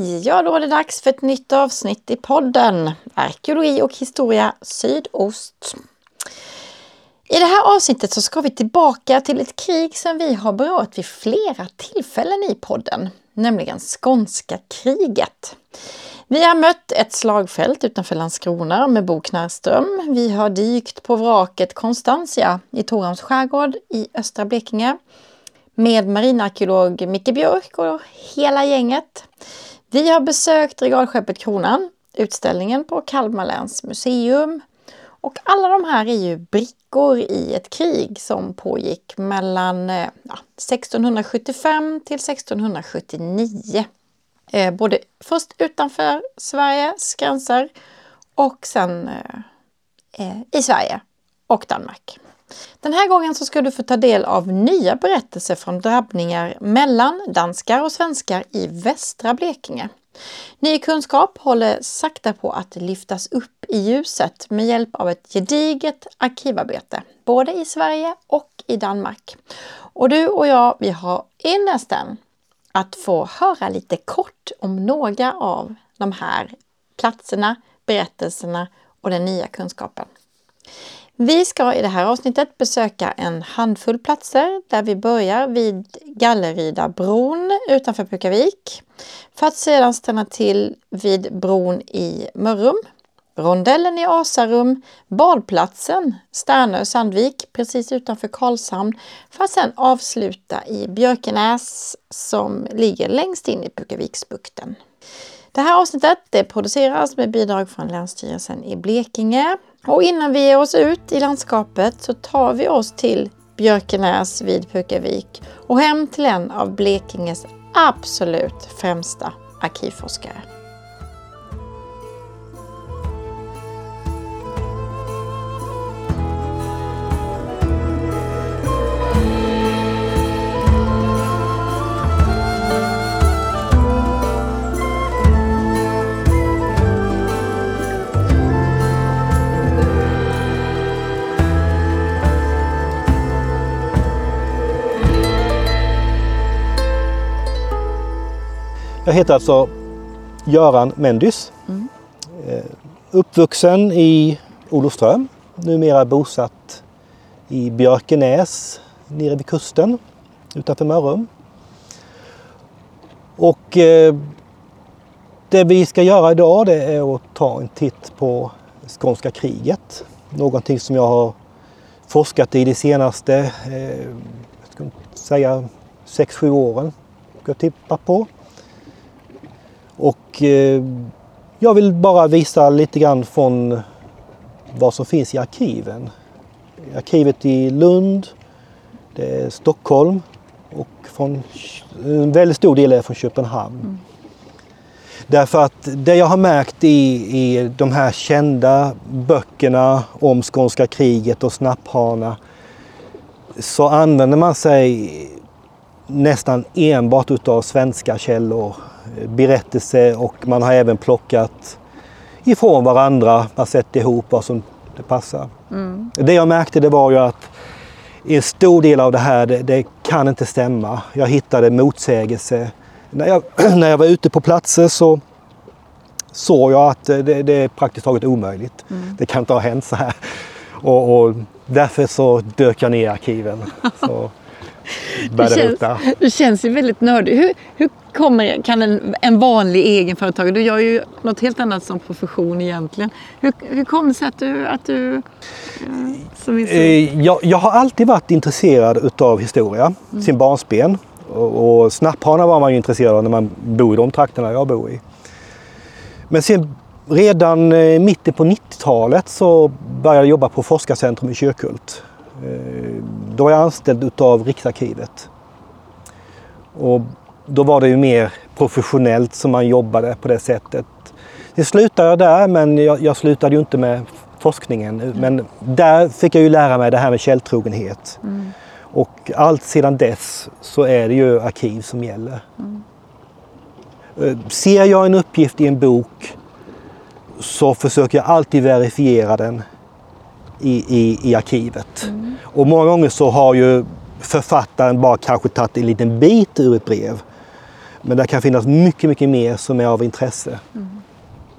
Hej! Ja, då är det dags för ett nytt avsnitt i podden Arkeologi och historia sydost. I det här avsnittet så ska vi tillbaka till ett krig som vi har berört vid flera tillfällen i podden, nämligen Skånska kriget. Vi har mött ett slagfält utanför Landskrona med Bo Knarrström. Vi har dykt på vraket Constantia i Torhamns skärgård i östra Blekinge med marinarkeolog Micke Björk och hela gänget. Vi har besökt regalskeppet Kronan, utställningen på Kalmar läns museum. Och alla de här är ju brickor i ett krig som pågick mellan eh, ja, 1675 till 1679. Eh, både först utanför Sveriges gränser och sen eh, eh i Sverige och Danmark. Den här gången så ska du få ta del av nya berättelser från drabbningar mellan danskar och svenskar i västra Blekinge. Ny kunskap håller sakta på att lyftas upp i ljuset med hjälp av ett gediget arkivarbete, både i Sverige och i Danmark. Och du och jag, vi har ynnesten att få höra lite kort om några av de här platserna, berättelserna och den nya kunskapen. Vi ska i det här avsnittet besöka en handfull platser där vi börjar vid Gallerida-bron utanför Pukavik för att sedan stanna till vid bron i Mörrum, rondellen i Asarum, badplatsen Sternö-Sandvik precis utanför Karlshamn för att sedan avsluta i Björkenäs som ligger längst in i Pukaviksbukten. Det här avsnittet det produceras med bidrag från Länsstyrelsen i Blekinge. Och innan vi ger oss ut i landskapet så tar vi oss till Björkenäs vid Pukavik och hem till en av Blekinges absolut främsta arkivforskare. Jag heter alltså Göran Mendys. Mm. Uppvuxen i Olofström, numera bosatt i Björkenäs nere vid kusten utanför Mörrum. Och eh, det vi ska göra idag det är att ta en titt på skånska kriget. Någonting som jag har forskat i de senaste, eh, jag ska säga 6-7 åren. Ska jag tippa på. Och eh, jag vill bara visa lite grann från vad som finns i arkiven. Arkivet i Lund, det är Stockholm och från, en väldigt stor del är från Köpenhamn. Mm. Därför att det jag har märkt i, i de här kända böckerna om skånska kriget och snapphana så använder man sig nästan enbart utav svenska källor berättelse och man har även plockat ifrån varandra, man sett ihop vad som det passar. Mm. Det jag märkte det var ju att en stor del av det här, det, det kan inte stämma. Jag hittade motsägelse. När jag, när jag var ute på platser så såg jag att det, det är praktiskt taget omöjligt. Mm. Det kan inte ha hänt så här. Och, och därför så dök jag ner i arkiven. Så du känns, du känns ju väldigt nördig. Hur, hur kommer, kan en, en vanlig egenföretagare, du gör ju något helt annat som profession egentligen. Hur, hur kom det sig att du... Att du som eh, jag, jag har alltid varit intresserad utav historia, mm. sin barnsben. Och, och snapphanar var man ju intresserad av när man bor i de trakterna jag bor i. Men sen redan eh, mitten på 90-talet så började jag jobba på Forskarcentrum i Kyrkhult. Då var jag anställd utav Riksarkivet. Och då var det ju mer professionellt som man jobbade på det sättet. Sen slutade jag där men jag, jag slutade ju inte med forskningen. Mm. Men där fick jag ju lära mig det här med källtrogenhet. Mm. Och allt sedan dess så är det ju arkiv som gäller. Mm. Eh, ser jag en uppgift i en bok så försöker jag alltid verifiera den i, i, i arkivet. Mm. Och många gånger så har ju författaren bara kanske tagit en liten bit ur ett brev. Men det kan finnas mycket, mycket mer som är av intresse.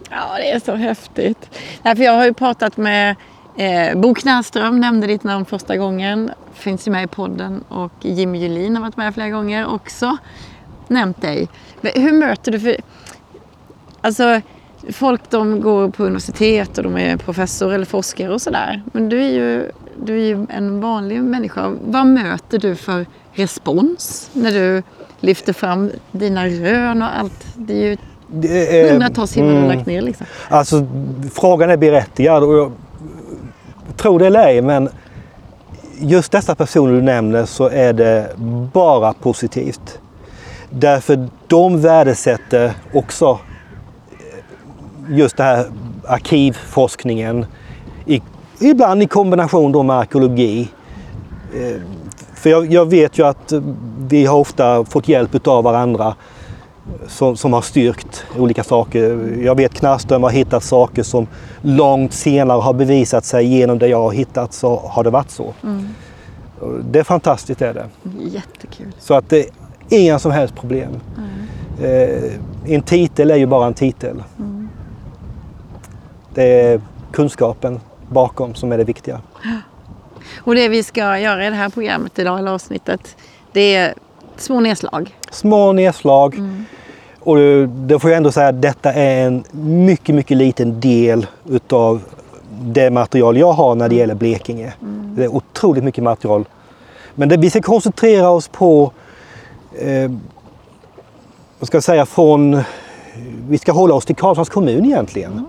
Ja, det är så häftigt. Nej, för jag har ju pratat med eh, Bo Knäström, nämnde ditt namn första gången. Finns ju med i podden. Och Jimmy Julin har varit med flera gånger också. Nämnt dig. Hur möter du... För, alltså, folk de går på universitet och de är professor eller forskare och sådär. Men du är, ju, du är ju en vanlig människa. Vad möter du för respons när du lyfter fram dina rön och allt? Det är ju Det är- hundratals timmar du mm. lagt ner liksom. Alltså frågan är berättigad och jag tror det eller ej men just dessa personer du nämner så är det bara positivt. Därför de värdesätter också just det här arkivforskningen. I, ibland i kombination då med arkeologi. Eh, För jag, jag vet ju att vi har ofta fått hjälp av varandra som, som har styrkt olika saker. Jag vet Knarström har hittat saker som långt senare har bevisat sig genom det jag har hittat så har det varit så. Och Det är fantastiskt är det. Jättekul. Så att det är inga som helst problem. Eh, en titel är ju bara en titel. Det är kunskapen bakom som är det viktiga. Och det vi ska göra i det här programmet idag, eller avsnittet, det är små nedslag. Små nedslag. Och det- det får jag ändå säga att detta är en mycket, mycket liten del utav det material jag har när det gäller Blekinge. Det är otroligt mycket material. Men det, vi ska koncentrera oss på, eh, vad ska jag säga, från, vi ska hålla oss till Karlshamns kommun egentligen.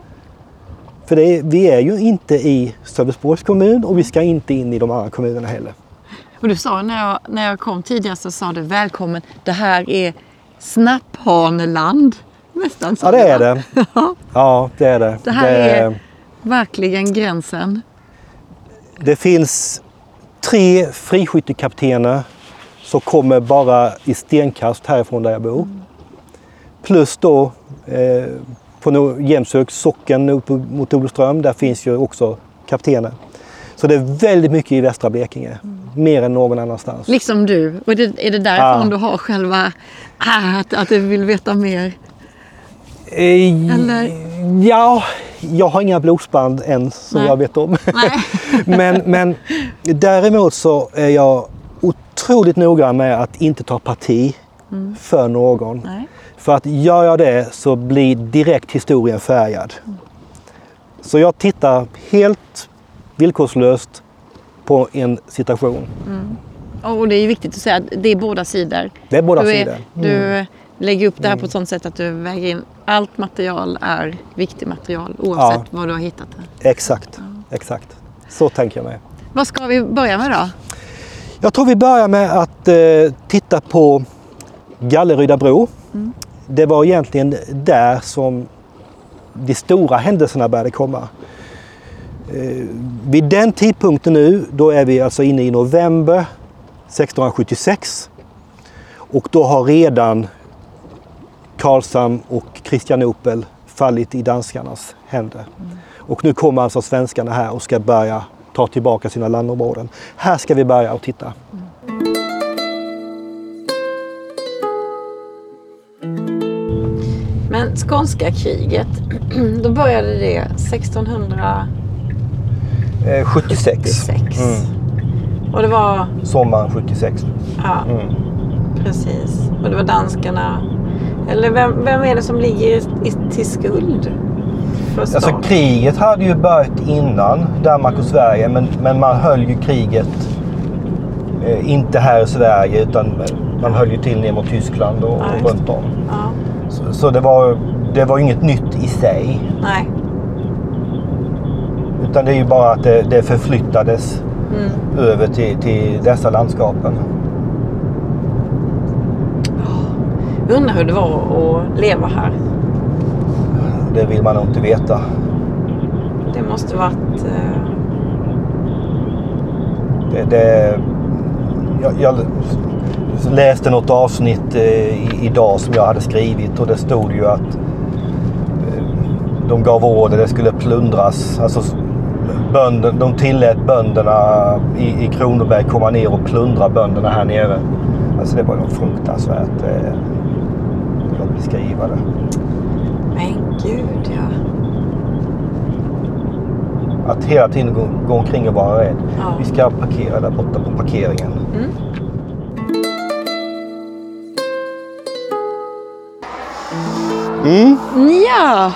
För det är, vi är ju inte i Sölvesborgs kommun och vi ska inte in i de andra kommunerna heller. Och du sa när jag, när jag kom tidigare så sa du välkommen, det här är Snapphaneland. Nästan så. Ja, det är det. Ja, det är det. Det här är- verkligen gränsen. Det finns tre friskyttekaptener som kommer bara i stenkast härifrån där jag bor. Plus då eh, på Jämshögs socken upp mot Olofström, där finns ju också kaptener. Så det är väldigt mycket i västra Blekinge. Mer än någon annanstans. Liksom du. Och det, är det därifrån Ja. du har själva, ah, att, att du vill veta mer? Eh, Eller? Ja, jag har inga blodsband än som Nej. jag vet om. Men, men däremot så är jag otroligt noga med att inte ta parti för någon. Nej. För att gör jag det så blir direkt historien färgad. Så jag tittar helt villkorslöst på en situation. Och det är viktigt att säga att det är båda sidor. Det är båda du, sidor. Mm. du lägger upp det här på ett sånt sätt att du väger in allt material är viktigt material oavsett Ja. vad du har hittat. det. Exakt, exakt. Så tänker jag mig. Vad ska vi börja med då? Jag tror vi börjar med att eh, titta på Galleryda bro. Det var egentligen där som de stora händelserna började komma. Eh, vid den tidpunkten nu, då är vi alltså inne i november 1676. Och då har redan Karlshamn och Kristianopel fallit i danskarnas händer. Och nu kommer alltså svenskarna här och ska börja ta tillbaka sina landområden. Här ska vi börja och titta. Men skånska kriget, då började det 1676. Eh, 76. Och det var, Sommaren 76. ja Mm. precis. Och det var danskarna. Eller vem, vem är det som ligger i, till skuld? Alltså kriget hade ju börjat innan Danmark och Sverige men, men man höll ju kriget eh, inte här i Sverige utan man höll ju till ner mot Tyskland och, Ja, och runt om. Ja, Så, så det, var, det var inget nytt i sig. nej. Utan det är ju bara att det, det förflyttades Mm. över till, till dessa landskapen. Undrar hur det var att leva här. Det vill man nog inte veta. Det måste varit... Eh, Det, det, jag, jag läste något avsnitt eh, idag som jag hade skrivit och det stod ju att eh, de gav order, det skulle plundras. Alltså, bönder, de tillät bönderna i, i Kronoberg komma ner och plundra bönderna här nere. Alltså det var ju fruktansvärt. eh. beskriva det. Men gud ja. Att hela tiden gå, gå omkring och vara rädd. Ja. Vi ska parkera där borta på parkeringen. Mm. Ja,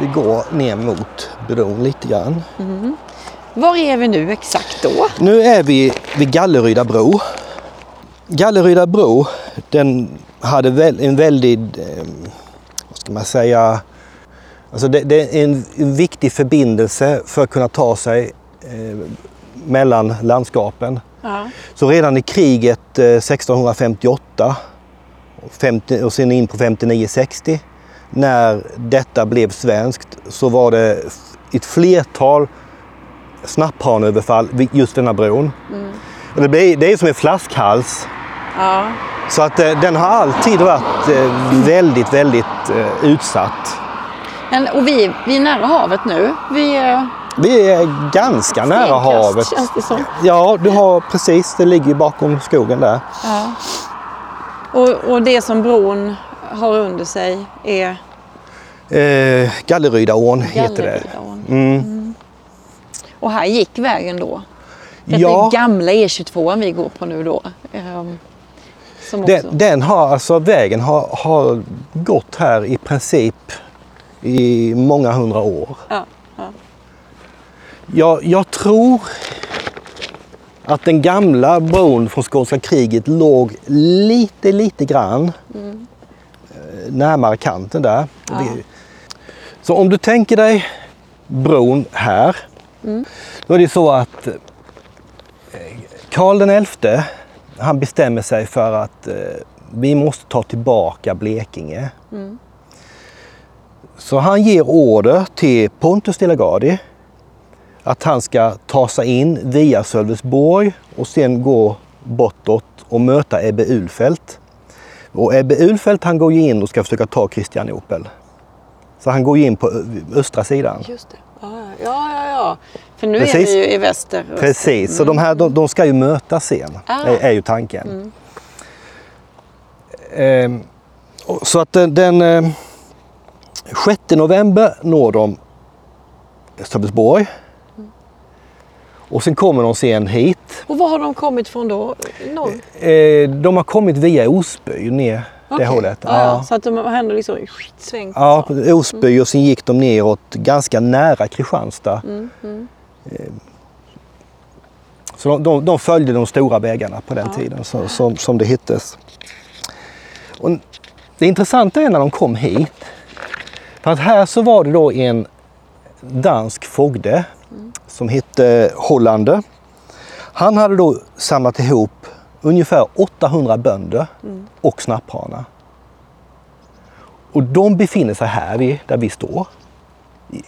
Vi går ner mot bron lite grann. var är vi nu exakt då? Nu är vi vid Galleryda bro. Galleryda bro, den hade en väldigt, eh, vad ska man säga, alltså det, det är en, viktig förbindelse för att kunna ta sig eh, mellan landskapen. Ja. Så redan i kriget eh, 1658 och, 50, och sen in på 59-60 när detta blev svenskt så var det ett flertal snapphaneöverfall vid just denna bron. Och det, blir, det är som en flaskhals. ja. Så att eh, den har alltid varit eh, väldigt, väldigt eh, utsatt. Men, och vi, vi är nära havet nu. Vi är Vi är ganska nära havet. känns det som. Ja, du har precis. Det ligger ju bakom skogen där. Ja. Och, och det som bron har under sig är Eh, Gallerydaån heter det. Gallerydaån. Mm. Och här gick vägen då. Detta Ja. är gamla E22 vi går på nu då. Också, Den, den har, alltså vägen har, har gått här i princip i många hundra år. ja, ja. Jag, jag tror att den gamla bron från skånska kriget låg lite, lite grann eh, närmare kanten där. Ja. Så om du tänker dig bron här. Då är det så att eh, Karl den XI, han bestämmer sig för att eh, vi måste ta tillbaka Blekinge. Så han ger order till Pontus de la Gardie att han ska ta sig in via Sölvesborg och sen gå bortåt och möta Ebbe Ulfelt. Och Ebbe Ulfelt han går ju in och ska försöka ta Kristianopel. Så han går ju in på östra sidan. Just det. Ja, ja, ja. ja. För nu är Precis. vi ju i väster. Precis, så de här de, de ska ju mötas sen, Ah. är, är ju tanken. Ehm, och så att den, den eh, 6 november når de Sölvesborg. Och sen kommer de sen hit. Och var har de kommit från då? Norr? Eh, de har kommit via Osby ner det Okej. hållet. Ja, ja. Så att de ändå liksom svängt. Ja, Osby och sen gick de neråt ganska nära Kristianstad. Mm, mm. Så de, de, de följde de stora vägarna på den Ja. tiden så, som, som det hittes. Och det intressanta är när de kom hit. För att här så var det då en dansk fogde som hette Hollander. Han hade då samlat ihop ungefär 800 bönder och snapphanar. Och de befinner sig här vid, där vi står.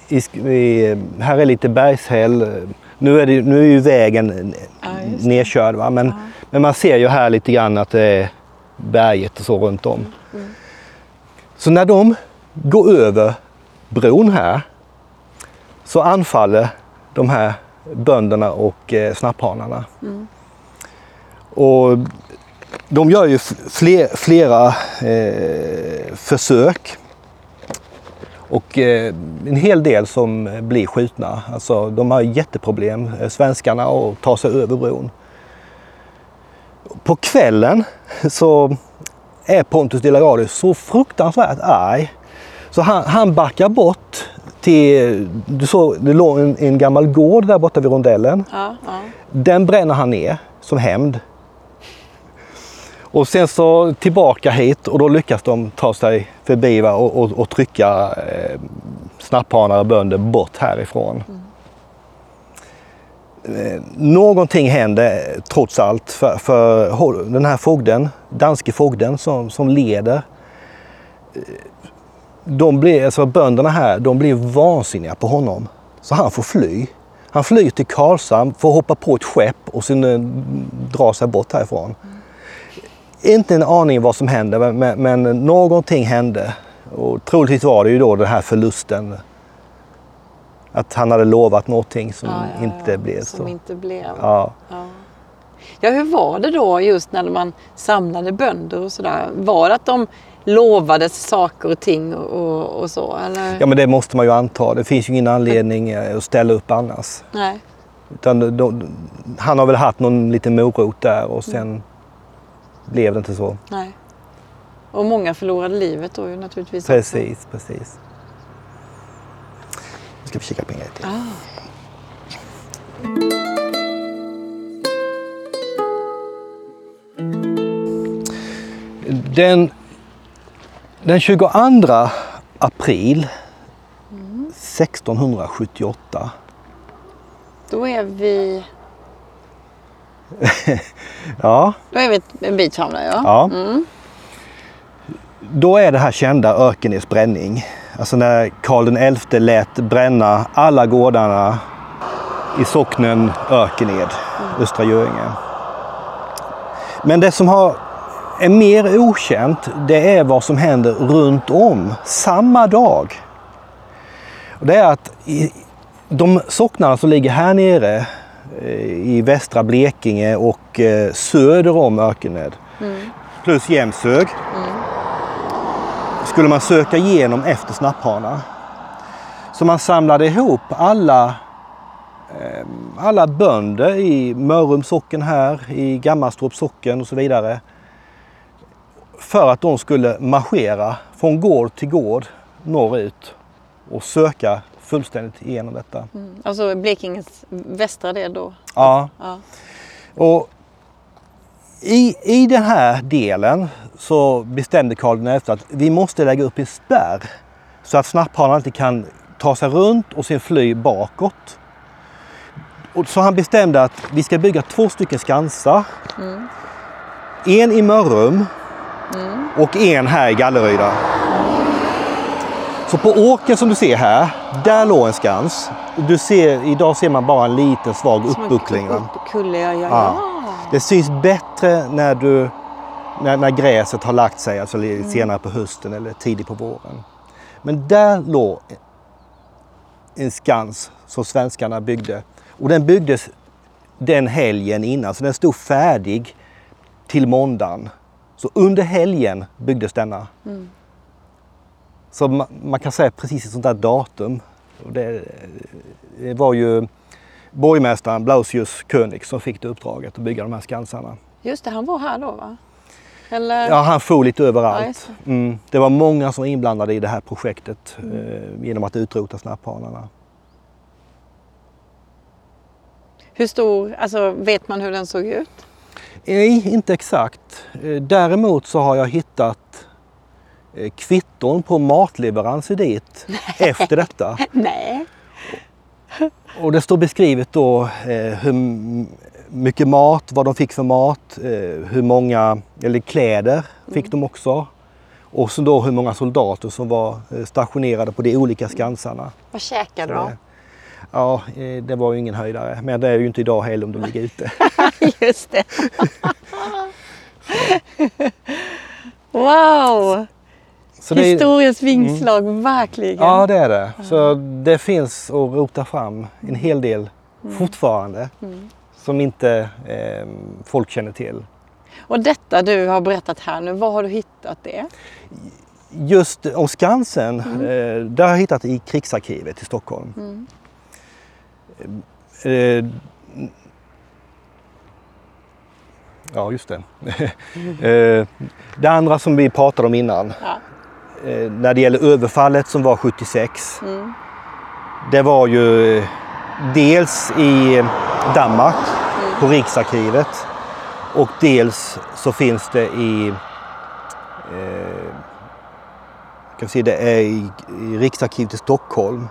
I, i, i, här är lite bergshäll. Nu är, det, nu är ju vägen Ja, nedkörd. Va? Men, Ja. men man ser ju här lite grann att det är berget och så runt om. Mm, Så när de går över bron här så anfaller de här bönderna och eh, snapphanarna. Mm. Och de gör ju fler, flera eh, försök. Och eh, en hel del som blir skjutna. Alltså, de har jätteproblem, eh, svenskarna, att ta sig över bron. På kvällen så är Pontus de la Gardie så fruktansvärt arg. Så han, han backar bort till, du såg, det låg en, en gammal gård där borta vid rondellen. Ja, ja. Den bränner han ner som hämnd. Och sen så tillbaka hit och då lyckas de ta sig förbi va, och, och, och trycka eh, snapphanar och bönder bort härifrån. Eh, någonting händer trots allt för, för den här fogden, danske fogden som, som leder. eh, De blir, alltså bönderna här, de blir vansinniga på honom. Så han får fly. Han flyr till Karlshamn, får hoppa på ett skepp och sen eh, dra sig bort härifrån. Inte en aning vad som hände, men, men, men någonting hände. Och troligtvis var det ju då den här förlusten. Att han hade lovat någonting som Ja, ja, inte ja, blev som så. inte blev. Ja. Ja. ja, hur var det då just när man samlade bönder och sådär? Var det att de lovades saker och ting och, och, så? Eller? Ja men det måste man ju anta. Det finns ju ingen anledning eh, att ställa upp annars. Nej. Utan de, han har väl haft någon liten morot där och sen blev det inte så. Nej. Och många förlorade livet då ju naturligtvis. också. Precis, precis. Nu ska vi kika på en grej till. Ah. Den, den 22 april 1678 Då är vi, ja, då är vi en bit fram där ja. ja. Då är det här kända Ökenäs bränning. Alltså när Karl XI lät bränna alla gårdarna i socknen Ökened, Östra Göinge. Men det som har, är mer okänt, det är vad som händer runt om samma dag. Det är att de socknarna som ligger här nere eh, i västra Blekinge och eh, söder om Ökened, plus Jämshög, skulle man söka igenom efter snapphanar. Så man samlade ihop alla, eh, alla bönder i Mörrums socken här, i Gammalstorps socken och så vidare. För att de skulle marschera från gård till gård norrut och söka fullständigt igenom detta. Mm. Alltså Blekinges västra del då. Ja. Ja. Och i, I den här delen så bestämde Karl XI att vi måste lägga upp en spärr så att snapphanarna inte kan ta sig runt och sen fly bakåt. Och så han bestämde att vi ska bygga två stycken skansar. En i Mörrum och en här i Galleryda. Så på åken som du ser här, där låg en skans. Du ser, idag ser man bara en liten svag uppbuckling. Kulle, ja, ja, Ja. Det syns bättre när, du, när, när gräset har lagt sig, alltså li- senare på hösten eller tidigt på våren. Men där låg en skans som svenskarna byggde. Och den byggdes den helgen innan, så den stod färdig till måndagen. Så under helgen byggdes denna. Så man, man kan säga precis ett sånt där datum. Det, det var ju borgmästaren Blausius König som fick det uppdraget att bygga de här skansarna. Just det, han var här då va? Eller? Ja, han for lite överallt. Mm. Det var många som var inblandade i det här projektet eh, genom att utrota snapphanarna. Hur stor, alltså vet man hur den såg ut? Nej, inte exakt. Eh, Däremot så har jag hittat eh, kvitton på matleveranser dit efter detta. Nej. Och det står beskrivet då eh, hur mycket mat, vad de fick för mat, hur många, eller kläder fick de också. Och så då hur många soldater som var stationerade på de olika skansarna. Vad käkade de? Ja, det var ju ingen höjdare. Men det är ju inte idag heller om de ligger ute. Just det. wow! Så det är, Historiens vingslag, verkligen. ja, det är det. Så det finns att rota fram en hel del fortfarande som inte eh, folk känner till. Och detta du har berättat här nu, var har du hittat det? Just om Skansen, eh, där har jag hittat i Krigsarkivet i Stockholm. Eh, ja, just det. eh, det andra som vi pratade om innan, Ja. eh, när det gäller överfallet som var 76. Det var ju dels i Danmark på Riksarkivet och dels så finns det i eh, kan se, det är i, i Riksarkivet i Stockholm.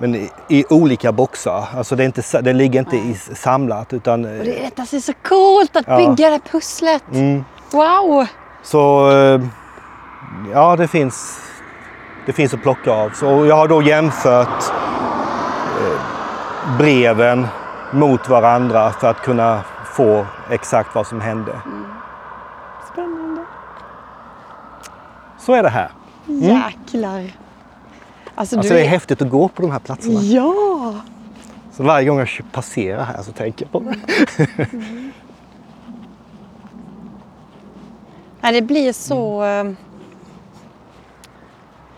Men i, i olika boxar. Alltså det, är inte, det ligger inte i, samlat utan... Och det är detta är så coolt, att Ja. bygga det pusslet. Mm. Wow! Så eh, ja, det finns, det finns att plocka av. Så jag har då jämfört eh, breven mot varandra för att kunna få exakt vad som hände. Spännande. Så är det här. Jäklar. Alltså, alltså det är, är häftigt att gå på de här platserna. Ja! Så varje gång jag passerar här så tänker jag på det. Mm. ja, det blir så... Mm. Eh,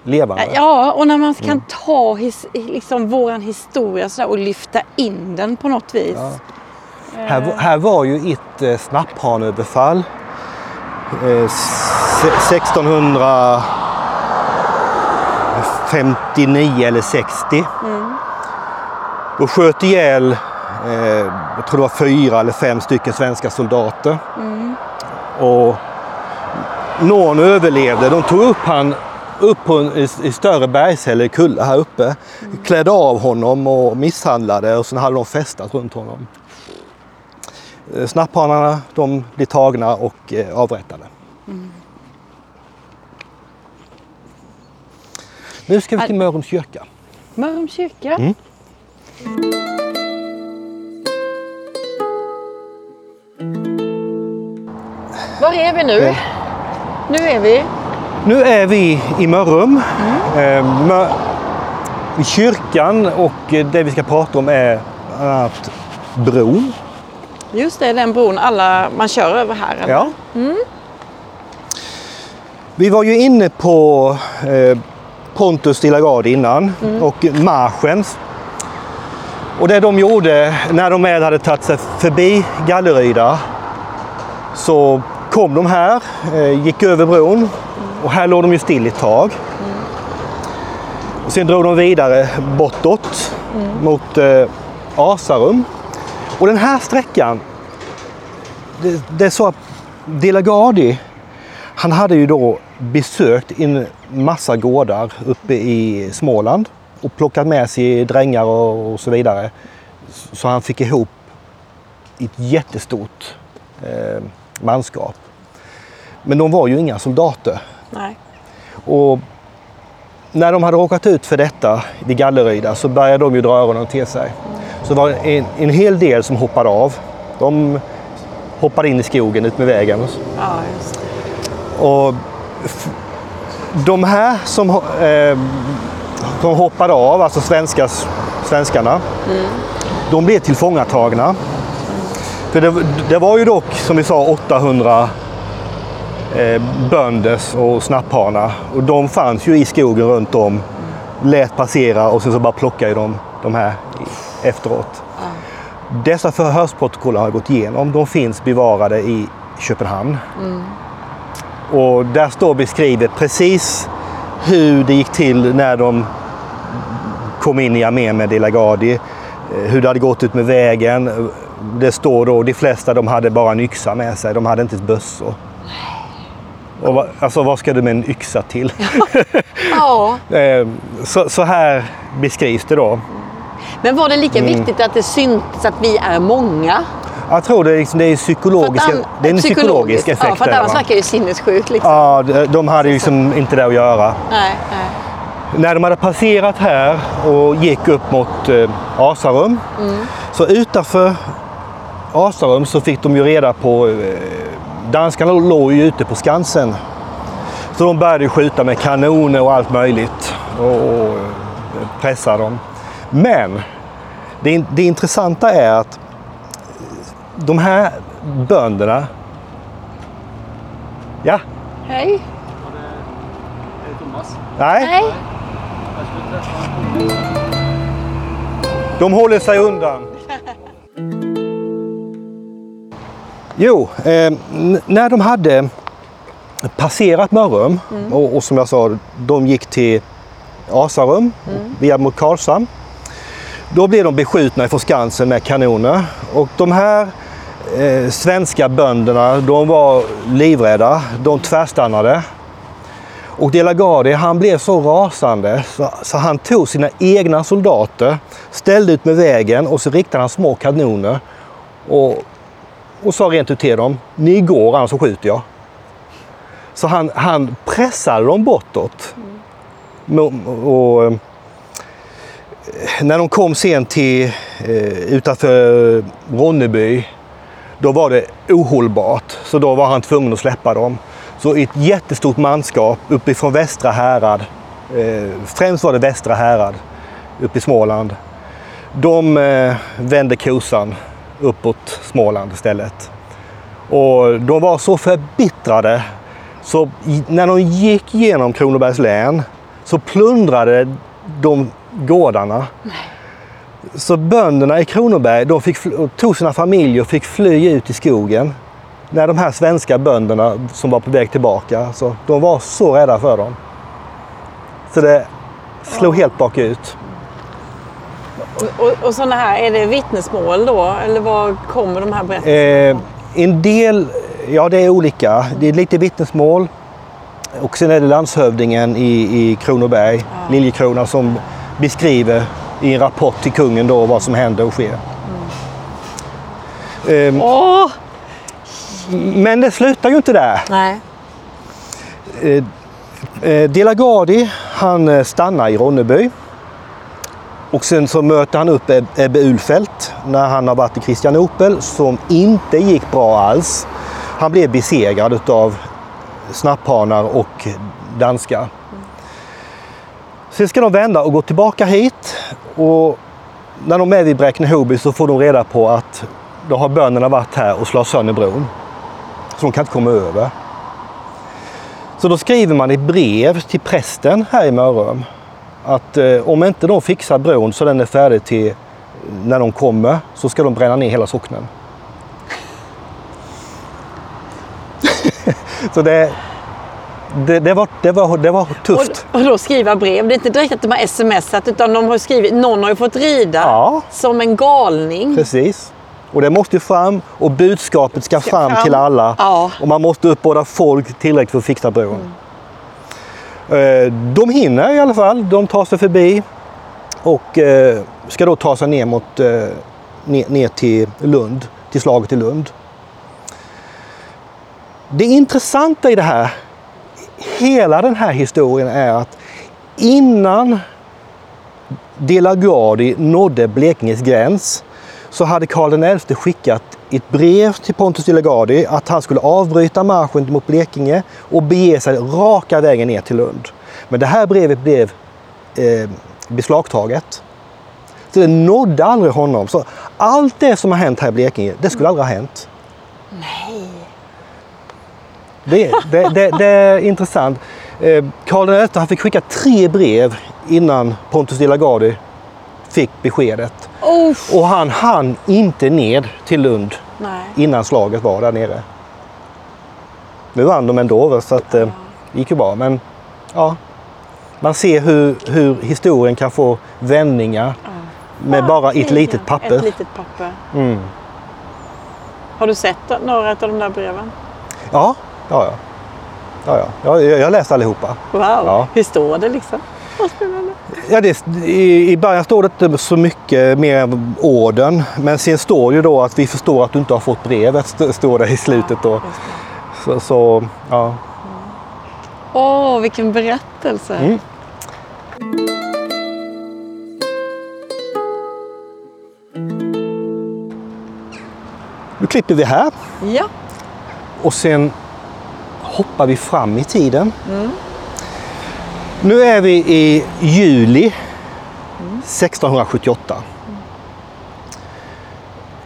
Levande. Ja, och när man kan mm. ta his, liksom våran historia så och lyfta in den på något vis. Ja. Här, här var ju ett eh, snapphanöverfall eh, 1600 59 eller 60. Mm. Och sköt ihjäl, eh, jag tror det var fyra eller fem stycken svenska soldater. Mm. Och någon överlevde. De tog upp han upp på en, i, i större bergshäll, i kulla här uppe. Mm. Klädde av honom och misshandlade och sen hade de festat runt honom. Eh, snapphanarna de blev tagna och eh, avrättade. Nu ska vi till Mörrums kyrka. Mörrums kyrka. Mm. Var är vi nu? Eh. Nu är vi... Nu är vi i Mörrum. Eh, Mö- I kyrkan och det vi ska prata om är bland annat bron. Just det, den bron alla man kör över här. eller? Ja. Vi var ju inne på eh, Pontus de la Gardie innan och marschens. Och det de gjorde när de väl hade tagit sig förbi Galleryda så kom de här, eh, gick över bron och här låg de ju still ett tag. Och sen drog de vidare bortåt mot eh, Asarum. Och den här sträckan, det, det är så att De la Gardie, han hade ju då besökt en massa gårdar uppe i Småland och plockat med sig drängar och, och så vidare. Så han fick ihop ett jättestort eh, manskap. Men de var ju inga soldater. Nej. Och när de hade råkat ut för detta vid Galleryda så började de ju dra öronen till sig. Så det var en, en hel del som hoppade av. De hoppade in i skogen ut med vägen. Ja. Och de här som, eh, som hoppade av, alltså svenskas, svenskarna, de blev tillfångatagna. För det, det var ju dock, som vi sa, 800 eh, bönders och snapphanar. Och de fanns ju i skogen runt om, lät passera och sen så bara plockade de de här efteråt. Dessa förhörsprotokoll har jag gått igenom. De finns bevarade i Köpenhamn. Och där står beskrivet precis hur det gick till när de kom in i armén med De la Gardie. eh, Hur det hade gått ut med vägen. Det står då, de flesta de hade bara en yxa med sig. De hade inte ens bössor. Och vad, alltså vad ska du med en yxa till? Ja, Eh, så, så här beskrivs det då. men var det lika Mm. viktigt att det syntes att vi är många? Jag tror det är, liksom, det är, psykologiska, an- det är en psykologisk effekt. Ja, för att annars verkar det ju sinnessjukt. Liksom. Ja, de, de hade ju liksom inte det att göra. Nej, nej. När de hade passerat här och gick upp mot eh, Asarum. Så utanför Asarum så fick de ju reda på, eh, danskarna låg ju ute på Skansen. Så de började ju skjuta med kanoner och allt möjligt och, och eh, pressa dem. Men det, det intressanta är att de här bönderna... Ja, Hej. nej. Nej. De håller sig undan. Jo, eh, när de hade passerat Mörrum och, och som jag sa, de gick till Asarum via mot Karlshamn. Då blev de beskjutna ifrån Skansen med kanoner. Och de här eh, svenska bönderna, de var livrädda. De tvärstannade. Och De la Gardie, han blev så rasande så, så han tog sina egna soldater, ställde ut med vägen och så riktade han små kanoner och, och sa rent ut till dem, ni går annars så skjuter jag. Så han, han pressade dem bortåt. Mo- Och, eh, när de kom sen till eh, utanför Ronneby, då var det ohållbart. Så då var han tvungen att släppa dem. Så ett jättestort manskap uppifrån Västra härad, eh, främst var det Västra härad uppe i Småland. De eh, vände kosan uppåt Småland istället. Och de var så förbittrade Så när de gick genom Kronobergs län så plundrade de gårdarna. Så bönderna i Kronoberg de fick, tog sina familjer och fick fly ut i skogen. När de här svenska bönderna som var på väg tillbaka, så de var så rädda för dem. Så det slog helt bakut. Och, och, och sådana här, är det vittnesmål då? Eller var kommer de här berättelserna Eh, en del, ja det är olika. Det är lite vittnesmål. Och sen är det landshövdingen i, i Kronoberg, Liljekrona, som beskriver i en rapport till kungen då vad som händer och sker. Eh, Åh! men det slutar ju inte där. Nej. Eh, eh, De la Gardie, han eh, stannar i Ronneby. Och sen så möter han upp Eb- Ebbe Ulfeldt när han har varit i Kristianopel som inte gick bra alls. Han blev besegrad av snapphanar och danskar. Sen ska de vända och gå tillbaka hit. Och när de är vid Bräkne-Hoby så får de reda på att då har bönderna varit här och slagit sönder bron. Så de kan inte komma över. Så då skriver man ett brev till prästen här i Mörrum att eh, om inte de fixar bron så den är färdig till när de kommer så ska de bränna ner hela socknen. så det, det, det, var, det, var, det var tufft. Och, och då skriva brev. Det är inte direkt att de har smsat utan de har skrivit, någon har ju fått rida Ja. som en galning. Precis. Och det måste ju fram och budskapet ska, Ska fram, fram. till alla. Ja. Och man måste uppbåda folk tillräckligt för att fixa bron. Eh, De hinner i alla fall. De tar sig förbi och eh, ska då ta sig ner, mot, eh, ner, ner till Lund, till slaget i Lund. Det intressanta i det här, hela den här historien är att innan De la Gardie nådde Blekinges gräns så hade Karl XI skickat ett brev till Pontus de la Gardie att han skulle avbryta marschen mot Blekinge och bege sig raka vägen ner till Lund. Men det här brevet blev eh, beslagtaget. Så det nådde aldrig honom. Så allt det som har hänt här i Blekinge, det skulle aldrig ha hänt. Nej. Det, det, det, det är intressant. Eh, Karl XI han fick skicka tre brev innan Pontus de la Gardie fick beskedet. Uff. Och han hann inte ner till Lund Nej. innan slaget var där nere. Nu vann de ändå så att, eh, det gick ju bra. Men ja, man ser hur, hur historien kan få vändningar med bara ett Verkligen. litet papper. Ett litet papper. Mm. Har du sett några av de där breven? Ja, ja, ja. ja, ja. Jag, jag har läst allihopa. Wow. Ja. Hur står det liksom? Ja, det, i, I början står det inte så mycket mer än orden. Men sen står ju då att vi förstår att du inte har fått brevet. st- Står det i slutet då. Så, så ja. Åh, vilken berättelse. Mm. Nu klipper vi här Ja. och sen hoppar vi fram i tiden. Nu är vi i juli 1678.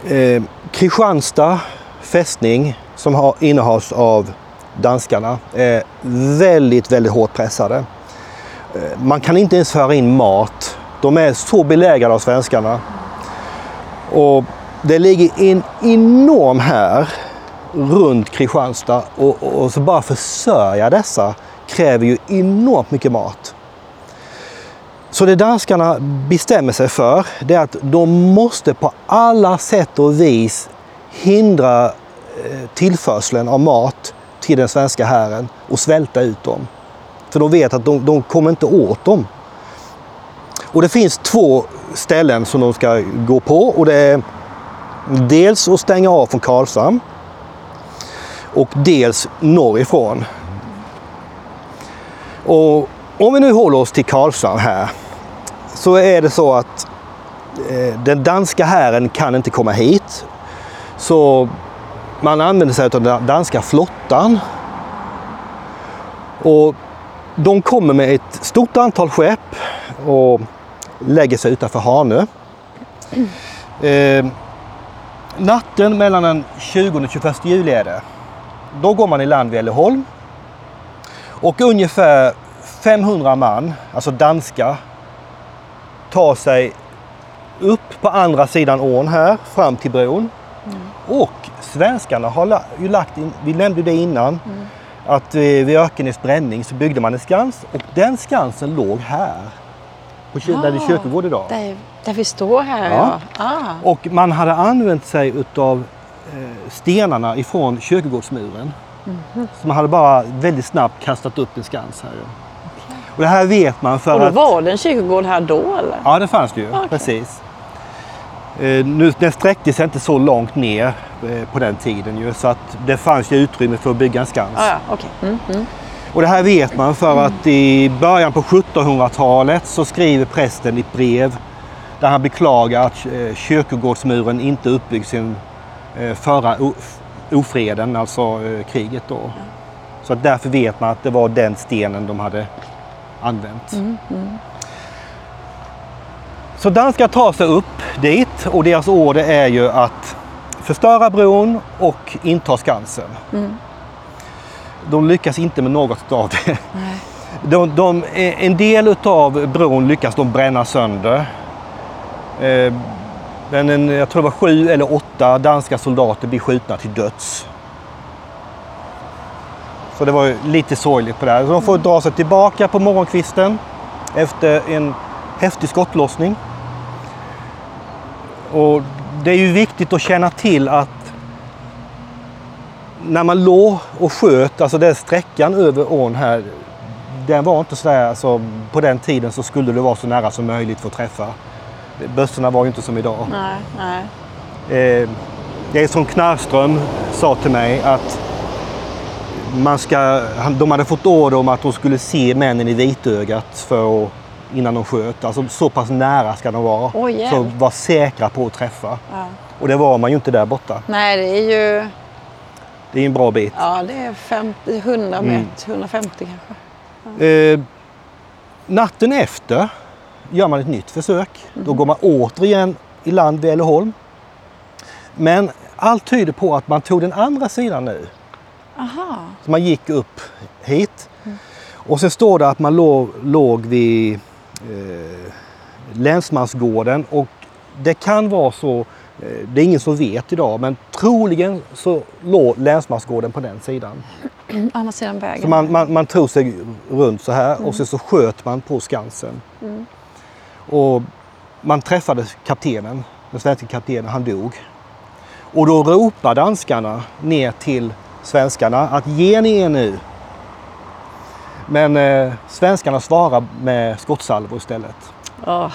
Eh, Kristianstad fästning som har, innehas av danskarna är väldigt, väldigt hårt pressade. Eh, man kan inte ens föra in mat. De är så belägrade av svenskarna. Och det ligger en enorm här runt Kristianstad och, och, och så bara försörja dessa kräver ju enormt mycket mat. Så det danskarna bestämmer sig för det är att de måste på alla sätt och vis hindra eh, tillförseln av mat till den svenska hären och svälta ut dem. För de vet att de, de kommer inte åt dem. Och det finns två ställen som de ska gå på och det är dels att stänga av från Karlshamn och dels norrifrån. Och om vi nu håller oss till Karlshamn här så är det så att eh, den danska hären kan inte komma hit. Så man använder sig av den danska flottan. Och de kommer med ett stort antal skepp och lägger sig utanför Hanö. Eh, natten mellan den 20 och 21 juli är det. Då går man i land vid Älleholm. Och ungefär 500 man, alltså danska, tar sig upp på andra sidan ån här fram till bron. Och svenskarna har ju lagt, in, vi nämnde det innan, att eh, vid Ökenäs bränning så byggde man en skans och den skansen låg här. På kyr- där det är kyrkogård idag. Där, där vi står här Ja. ja. Ah. Och man hade använt sig utav stenarna ifrån kyrkogårdsmuren. Så man hade bara väldigt snabbt kastat upp en skans här. ju. Och det här vet man för Och då att... var det en kyrkogård här då eller? Ja, det fanns det ju. Okej. Precis. Eh, nu, den sträckte sig inte så långt ner eh, på den tiden ju, så att det fanns ju utrymme för att bygga en skans. Ah, ja, okej. Mm, mm. Och det här vet man för att i början på 1700-talet så skriver prästen i ett brev där han beklagar att eh, kyrkogårdsmuren inte uppbyggd sedan eh, förra o- ofreden, alltså eh, kriget då. Så att därför vet man att det var den stenen de hade använt. Så danskar tar sig upp dit och deras order är ju att förstöra bron och inta Skansen. De lyckas inte med något av det. De, de, en del av bron lyckas de bränna sönder. Men en, jag tror det var sju eller åtta danska soldater blir skjutna till döds. Så det var ju lite sorgligt på det här. Så de får dra sig tillbaka på morgonkvisten efter en häftig skottlossning. Och det är ju viktigt att känna till att när man låg och sköt, alltså den sträckan över ån här, den var inte så där, alltså, på den tiden så skulle det vara så nära som möjligt för att träffa. Bössorna var ju inte som idag. Nej, nej. Eh, det är som Knarström sa till mig att man ska, de hade fått order om att de skulle se männen i vitögat för att, innan de sköt. Alltså så pass nära ska de vara. Hjälp. så var säkra på att träffa. Ja. Och det var man ju inte där borta. Nej, det är ju Det är en bra bit. ja, det är 50, 100 Mm. meter, 150 kanske. Eh, natten efter gör man ett nytt försök. Då går man återigen i land vid Älleholm. Men allt tyder på att man tog den andra sidan nu. Aha. Så man gick upp hit. Och sen står det att man låg, låg vid eh, Länsmansgården och det kan vara så, eh, det är ingen som vet idag, men troligen så låg Länsmansgården på den sidan. Andra sidan vägen. Så man, man, man tog sig runt så här och sen så sköt man på Skansen. Och man träffade kaptenen, den svenska kaptenen, han dog. Och då ropar danskarna ner till svenskarna att ge ni er nu. Men eh, svenskarna svarar med skottsalvor istället. Åh,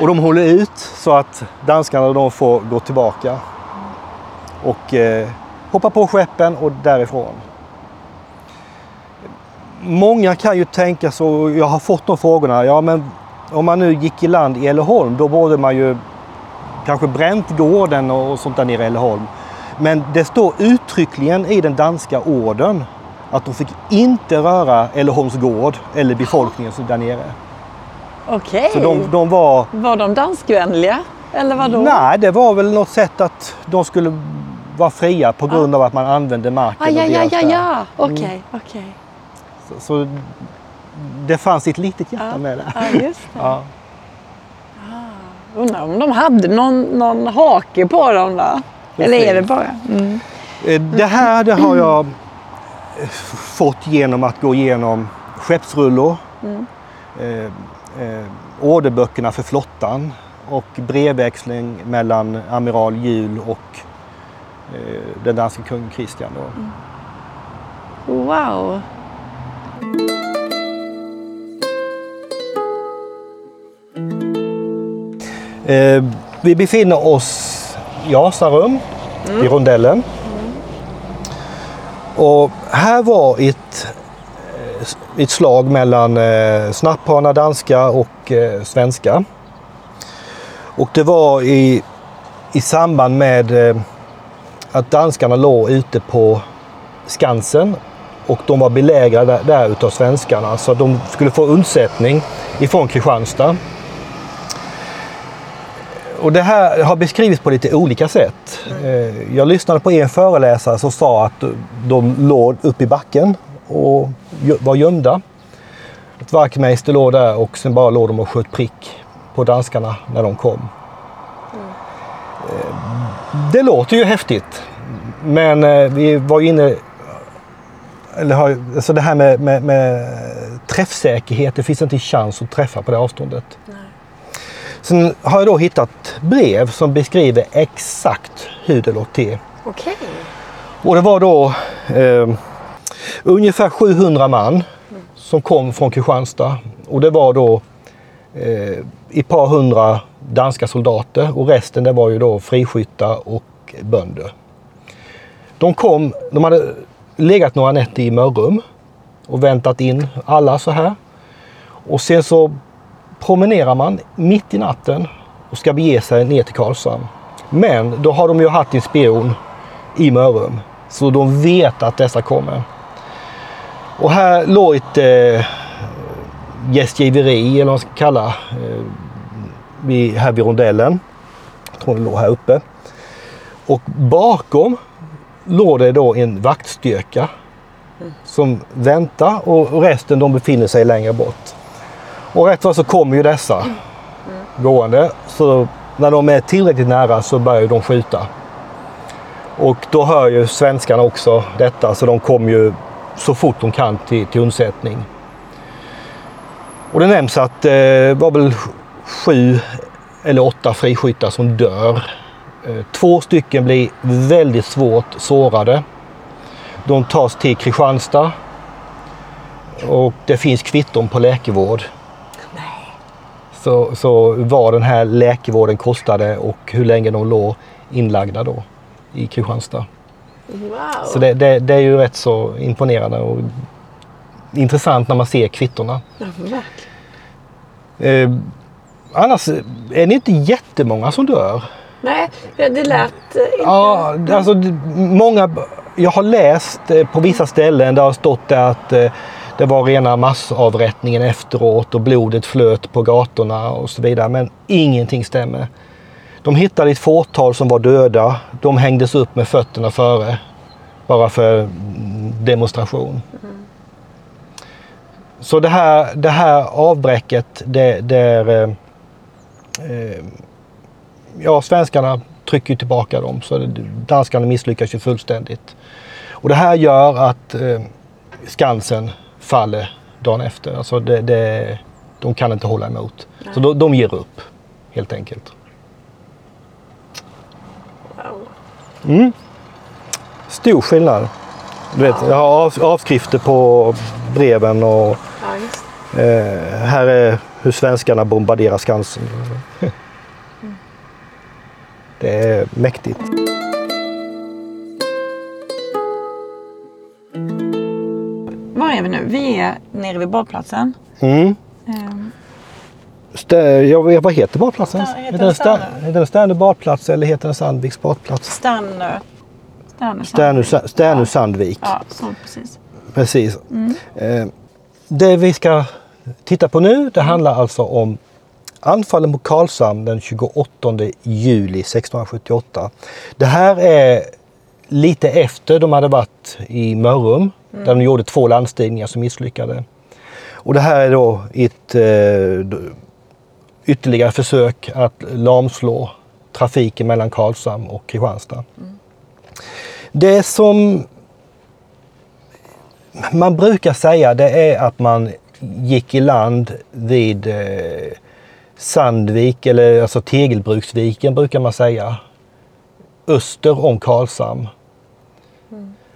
Och de håller ut så att danskarna de får gå tillbaka. Och eh, hoppa på skeppen och därifrån. Många kan ju tänka så, jag har fått de frågorna, ja men om man nu gick i land i Älleholm då borde man ju kanske bränt gården och sånt där nere i Älleholm. Men det står uttryckligen i den danska orden att de fick inte röra Älleholms gård eller befolkningen där nere. Okej. Så de, de var Var de danskvänliga? Eller vadå? Nej, det var väl något sätt att de skulle vara fria på grund av att man använde marken. Ah, ja, ja, ja, ja. Okej, okej. Så, så det fanns ett litet hjärta Ja. med det. Ja, just det. Ja. Undrar om de hade någon, någon hake på dem då? Eller är det bara? Mm. Eh, Det här det har jag eh, fått genom att gå igenom skeppsrullor, Mm. eh, eh, orderböckerna för flottan och brevväxling mellan amiral Jul och eh, den danske kung Kristian. Då. Wow. Eh, vi befinner oss i Asarum, i rondellen. Och här var ett, eh, ett slag mellan eh, snapphörna danska och eh, svenska. Och det var i, i samband med eh, att danskarna låg ute på Skansen och de var belägrade där, där utav svenskarna så de skulle få undsättning ifrån Kristianstad. Och det här har beskrivits på lite olika sätt. Eh, jag lyssnade på en föreläsare som sa att de låg uppe i backen och var gömda. Ett Wachtmeister låg där och sen bara låg de och sköt prick på danskarna när de kom. Eh, det låter ju häftigt. Men eh, vi var ju inne... Eller har, alltså det här med, med, med träffsäkerhet, det finns inte en chans att träffa på det avståndet. Sen har jag då hittat brev som beskriver exakt hur det låg till. Okej. Och det var då eh, ungefär 700 man som kom från Kristianstad. Och det var då eh, ett par hundra danska soldater och resten det var ju då friskyttar och bönder. De kom, de hade legat några nätter i Mörrum och väntat in alla så här. Och sen så promenerar man mitt i natten och ska bege sig ner till Karlshamn. Men då har de ju haft en spion i Mörrum. Så de vet att dessa kommer. Och här låg ett eh, gästgiveri, eller vad man ska kalla eh, vid, här vid rondellen. Jag tror det låg här uppe. Och bakom låg det då en vaktstyrka som väntar och resten de befinner sig längre bort. Och rätt vad så kommer ju dessa gående. Så när de är tillräckligt nära så börjar de skjuta. Och då hör ju svenskarna också detta så de kommer ju så fort de kan till, till undsättning. Och det nämns att det eh, var väl sju eller åtta friskyttar som dör. Eh, två stycken blir väldigt svårt sårade. De tas till Kristianstad. Och det finns kvitton på läkevård. Så, så vad den här läkevården kostade och hur länge de låg inlagda då i Kristianstad. Wow. Så det, det, det är ju rätt så imponerande och intressant när man ser kvittona. Ja. Eh, annars är det inte jättemånga som dör. Nej, det det lät eh, inte... Ja, alltså många, jag har läst eh, på vissa ställen där har stått det att eh, det var rena massavrättningen efteråt och blodet flöt på gatorna och så vidare. Men ingenting stämmer. De hittade ett fåtal som var döda. De hängdes upp med fötterna före. Bara för mm, demonstration. Så det här, det här avbräcket, det, det är... eh, eh, ja, svenskarna trycker tillbaka dem så danskarna misslyckas ju fullständigt. Och det här gör att eh, Skansen faller dagen efter. Alltså det, det, de kan inte hålla emot. Så de, de ger upp helt enkelt. Wow. Stor skillnad. Du vet, jag har av, avskrifter på breven och Ja, eh, här är hur svenskarna bombarderar Skansen. Det är mäktigt. Var är vi nu? Vi är nere vid badplatsen. Mm. Ehm, vet, vad heter badplatsen? Sta- heter den heter Sternö badplats eller heter den Sandviks badplats? Sternö. Sternö. Sternö, Sa- Sternö Sandvik. Ja, så precis. Precis. Eh, det vi ska titta på nu det handlar alltså om anfallen mot Karlshamn den 28 juli 1678. Det här är lite efter de hade varit i Mörrum där de gjorde två landstigningar som misslyckade. Och det här är då ett eh, ytterligare försök att lamslå trafiken mellan Karlshamn och Kristianstad. Det som man brukar säga det är att man gick i land vid eh, Sandvik eller alltså Tegelbruksviken brukar man säga. Öster om Karlshamn.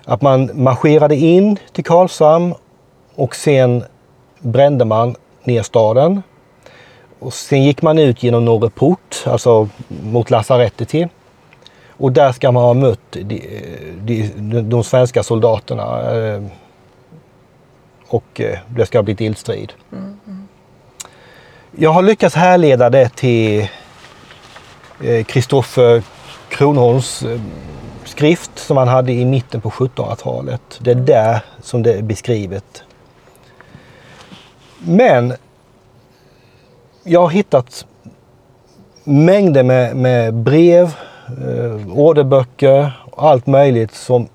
Att man marscherade in till Karlshamn och sen brände man ner staden. Och sen gick man ut genom Norreport, alltså mot lasarettet till. Och där ska man ha mött de, de, de svenska soldaterna. Eh, och eh, det ska ha blivit eldstrid. Jag har lyckats härleda det till eh, Kristoffer Kronholms skrift som han hade i mitten på 1700-talet. Det är där som det är beskrivet. Men jag har hittat mängder med, med brev, eh, orderböcker och allt möjligt som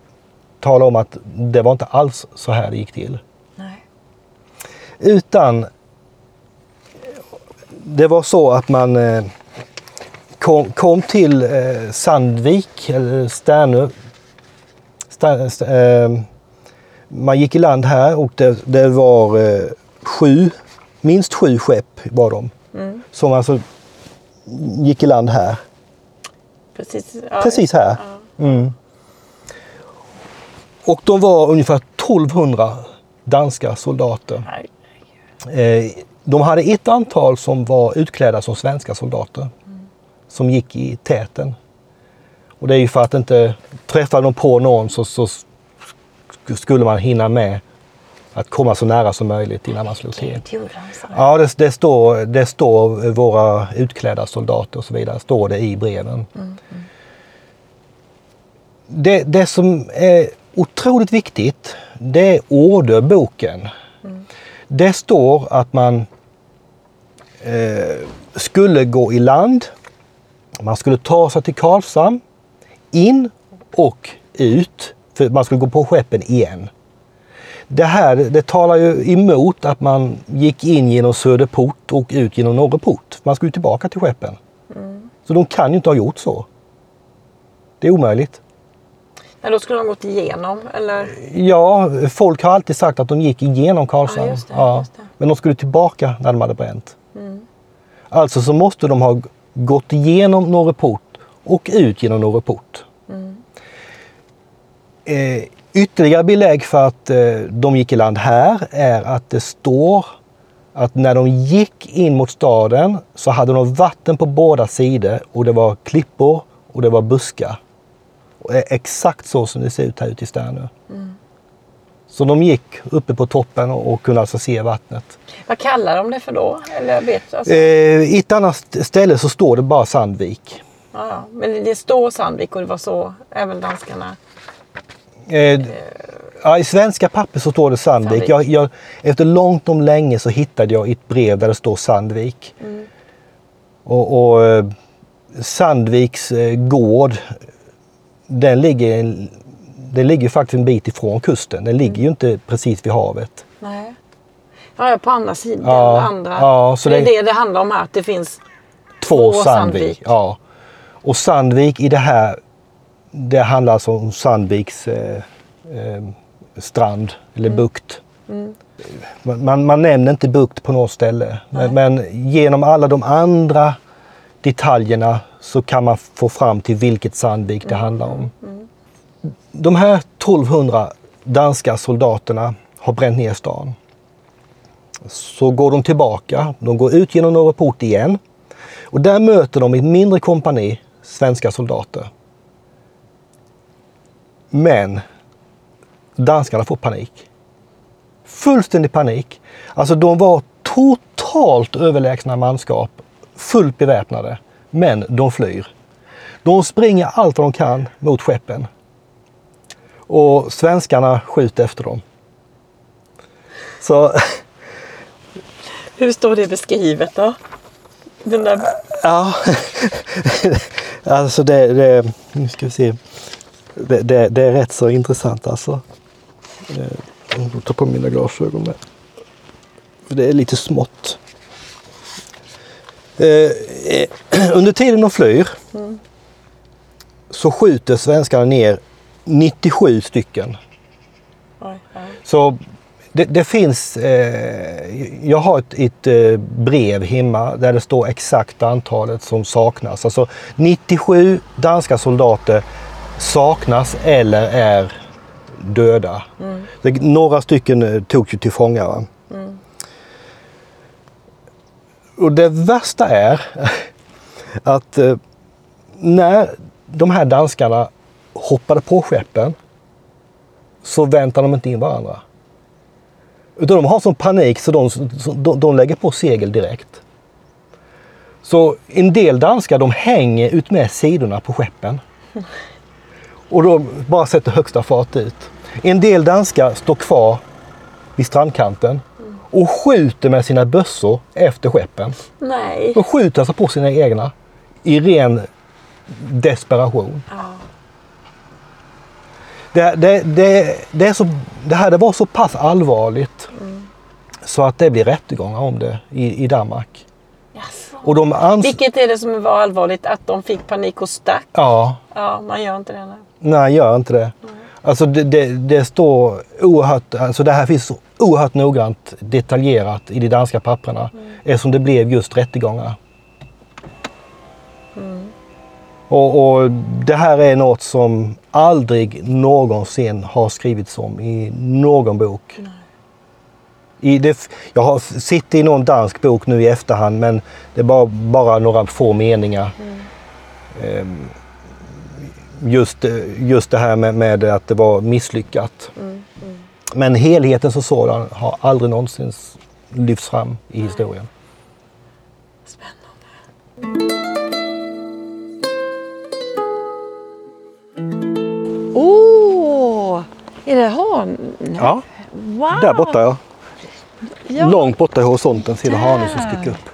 tala om att det var inte alls så här det gick till. Nej. Utan det var så att man eh, kom, kom till eh, Sandvik, eller Sternö. Sta- st- eh, man gick i land här och det, det var eh, sju, minst sju skepp var de. Som alltså gick i land här. Precis. Ja. Precis här. Mm. Och de var ungefär 1200 danska soldater. Eh, De hade ett antal som var utklädda som svenska soldater. Som gick i täten. Och det är ju för att inte träffade de på någon så, så sk- skulle man hinna med att komma så nära som möjligt innan man slog till. Ja, det, det, står, det står våra utklädda soldater och så vidare, står det i breven. Det, det som är otroligt viktigt, det är orderboken. Det står att man eh, skulle gå i land, man skulle ta sig till Karlshamn, in och ut, för man skulle gå på skeppen igen. Det här det talar ju emot att man gick in genom Söderport och ut genom Norreport. Man skulle tillbaka till skeppen. Så de kan ju inte ha gjort så. Det är omöjligt. Nej, då skulle de gått igenom eller? Ja, folk har alltid sagt att de gick igenom Karlshamn. Ja, det. Men de skulle tillbaka när de hade bränt. Alltså så måste de ha gått igenom Norreport och ut genom Norreport. Eh, ytterligare belägg för att eh, de gick i land här är att det står att när de gick in mot staden så hade de vatten på båda sidor och det var klippor och det var buskar. Och det är exakt så som det ser ut här ute i Sternö. Så de gick uppe på toppen och, kunde alltså se vattnet. Vad kallar de det för då? Eller vet, alltså, Eh, I ett annat ställe så står det bara Sandvik. ja. Men det- står Sandvik och det var så även danskarna. Eh, ja, I svenska papper så står det Sandvik. Sandvik. Jag, jag, efter långt om länge så hittade jag ett brev där det står Sandvik. Och, och eh, Sandviks eh, gård, den ligger, den ligger faktiskt en bit ifrån kusten. Den ligger ju inte precis vid havet. Nej. Ja, på andra sidan. Ja, andra. ja, så det är det- det det handlar om här. Att det finns Två, Två Sandvik. Sandvik. Ja. Och Sandvik i det här, det handlar alltså om Sandviks eh, eh, strand eller bukt. Man, man, man nämner inte bukt på något ställe. Men, men genom alla de andra detaljerna så kan man få fram till vilket Sandvik det handlar om. De här 1200 danska soldaterna har bränt ner stan. Så går de tillbaka, de går ut genom Norra Port igen. Och där möter de ett mindre kompani svenska soldater. Men danskarna får panik. Fullständig panik. Alltså de var totalt överlägsna manskap, fullt beväpnade. Men de flyr. De springer allt vad de kan mot skeppen. Och svenskarna skjuter efter dem. Så Hur står det beskrivet då? Den där... Ja, alltså det, det, nu ska vi se. Det, det, det är rätt så intressant alltså. Eh, Jag får ta på mina glasögon med. För Det är lite smått. Eh, eh, Under tiden de flyr så skjuter svenskarna ner 97 stycken. Oj. Så det, det finns, eh, jag har ett, ett eh, brev hemma där det står exakt antalet som saknas. Alltså 97 danska soldater saknas eller är döda. Det, några stycken eh, togs ju till fånga. Va? Och det värsta är att eh, när de här danskarna hoppade på skeppen så väntar de inte in varandra. Utan de har sån panik så de, de, de lägger på segel direkt. Så en del danskar de hänger ut med sidorna på skeppen. Och de bara sätter högsta fart ut. En del danskar står kvar vid strandkanten och skjuter med sina bössor efter skeppen. Nej. De skjuter alltså på sina egna i ren desperation. Ja. Det, det, det, det, är så, det här det var så pass allvarligt så att det blir rättegångar om det i, i Danmark. Och de ans- Vilket är det som var allvarligt? Att de fick panik och stack? Ja, Ja, man gör inte det nu. nej gör inte det. Alltså det, det, det står oerhört, alltså det här finns så oerhört noggrant detaljerat i de danska papperna eftersom det blev just rättegångar. Och, och det här är något som aldrig någonsin har skrivits om i någon bok. I det, jag har sitter i någon dansk bok nu i efterhand men det är bara, bara några få meningar. Ehm, just, just det här med, med att det var misslyckat. Men helheten som sådan har aldrig någonsin lyfts fram i historien. Åh! Är det han? Ja, Wow! där borta ja. Ja. Långt borta i horisonten ser du hanen som sticker upp.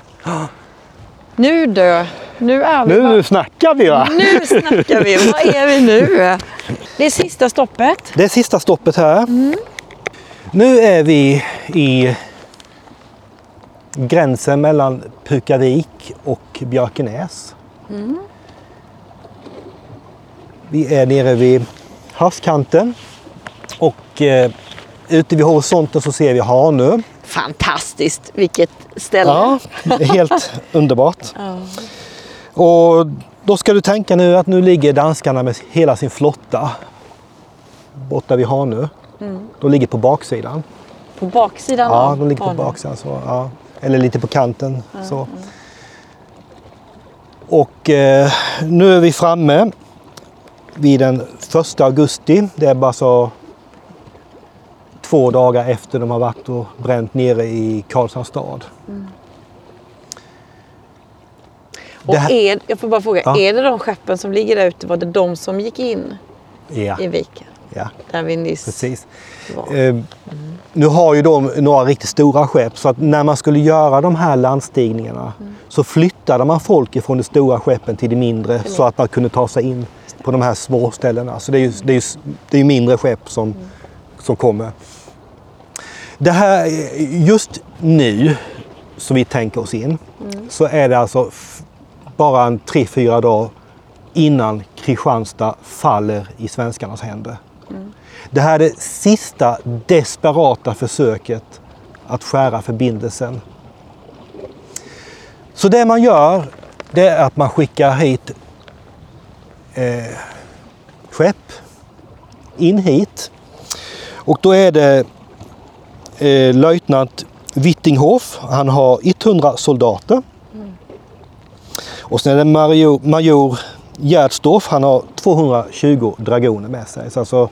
Nu du, nu är vi Nu snackar vi va! Nu snackar vi. Var är vi nu? Det är sista stoppet. Det är sista stoppet här. Nu är vi i gränsen mellan Pukavik och Björkenäs. Vi är nere vid havskanten och eh, ute vid horisonten så ser vi Hanö. Fantastiskt, vilket ställe. Ja, helt underbart. Och då ska du tänka nu att nu ligger danskarna med hela sin flotta borta vid Hanö. De ligger på baksidan. På baksidan Ja, de ligger på baksidan. Så, ja. Eller lite på kanten. Så. Och eh, nu är vi framme vid den 1 augusti. Det är bara så två dagar efter de har varit och bränt nere i Karlshamns stad. Och Det här- är, jag får bara fråga, Ja. är det de skeppen som ligger där ute, var det de som gick in Ja, i viken? ja Där vi nyss precis. var. Eh, nu har ju de några riktigt stora skepp så att när man skulle göra de här landstigningarna så flyttade man folk ifrån de stora skeppen till de mindre så att man kunde ta sig in på de här små ställena. Så det är ju, det är det är mindre skepp som, som kommer. Det här, just nu som vi tänker oss in så är det alltså bara en tre, fyra dagar innan Kristianstad faller i svenskarnas händer. Det här är det sista desperata försöket att skära förbindelsen. Så det man gör det är att man skickar hit eh, skepp in hit. Och då är det eh, löjtnant Wittinghoff. Han har 100 soldater. Och sen är det major, major Gärdstorff. Han har 220 dragoner med sig. Så alltså,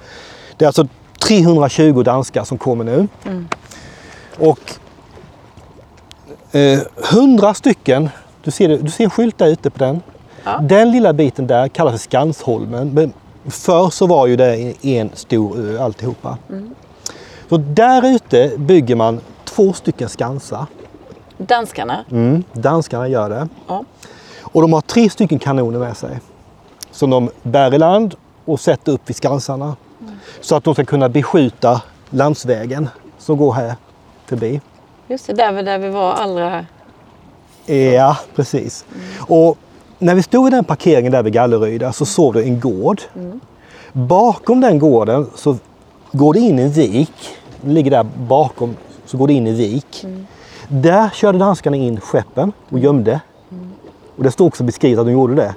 det är alltså 320 danskar som kommer nu. Och eh, 100 stycken, du ser, du ser en skylt där ute på den. Ja. Den lilla biten där kallas för Skansholmen. Men förr så var ju det en stor ö alltihopa. Så där ute bygger man två stycken skansar. Danskarna? Mm, danskarna gör det. Ja. Och de har tre stycken kanoner med sig. Som de bär i land och sätter upp vid skansarna. Så att de ska kunna beskjuta landsvägen som går här förbi. Just det, där, vi- där vi var allra... Ja, precis. Och när vi stod i den parkeringen där vid Galleryd så såg du en gård. Bakom den gården så går det in en vik. Den ligger där bakom så går det in en vik. Där körde danskarna in skeppen och gömde. Och det står också beskrivet att de gjorde det.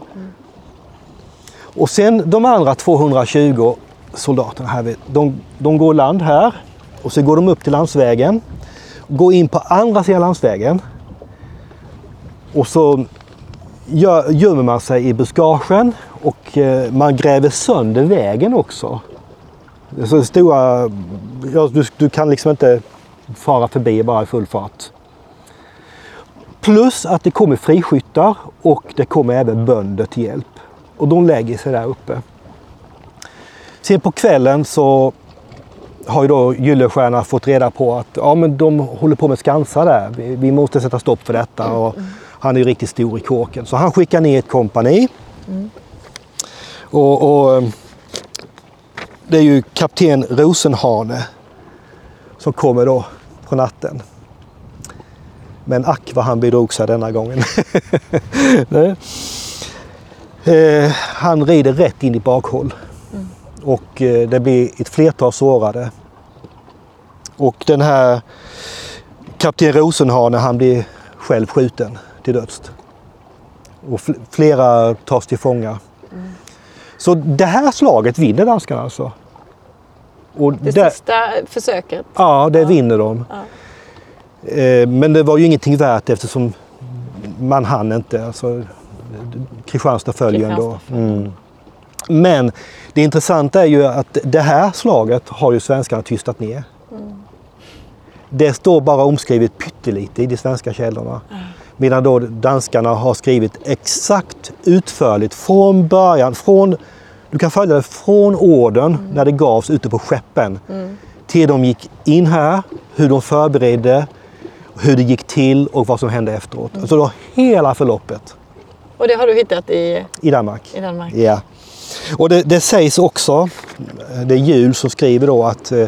Och sen de andra 220 soldaterna här, de, de går land här och så går de upp till landsvägen. Går in på andra sidan landsvägen. Och så gömmer man sig i buskagen och eh, man gräver sönder vägen också. Så stora, ja, du, du kan liksom inte fara förbi bara i full fart. Plus att det kommer friskyttar och det kommer även bönder till hjälp. Och de lägger sig där uppe. Sen på kvällen så har ju då Gyllenstierna fått reda på att ja, men de håller på med skansar där. Vi, vi måste sätta stopp för detta. Och mm han är ju riktigt stor i kåken. Så han skickar ner ett kompani. Och, och det är ju kapten Rosenhane som kommer då på natten. Men ack vad han bedrog sig denna gången. eh, han rider rätt in i bakhåll. Mm. Och eh, det blir ett flertal sårade. Och den här kapten Rosenhane han blir själv skjuten till döds. Och flera tas till fånga. Mm. Så det här slaget vinner danskarna alltså. Och det där, sista försöket? Ja, det ja. vinner de. Ja. Eh, men det var ju ingenting värt eftersom man hann inte. Alltså, Kristianstad följer ändå. Mm. Men det intressanta är ju att det här slaget har ju svenskarna tystat ner. Mm. Det står bara omskrivet pyttelite i de svenska källorna. Mm. Medan då danskarna har skrivit exakt utförligt från början, från, du kan följa det från orden mm. när det gavs ute på skeppen mm. till de gick in här, hur de förberedde, hur det gick till och vad som hände efteråt. Mm. Alltså då hela förloppet. Och det har du hittat i, I Danmark? I Danmark. Ja. Och det, det sägs också, det är Jul som skriver då att eh,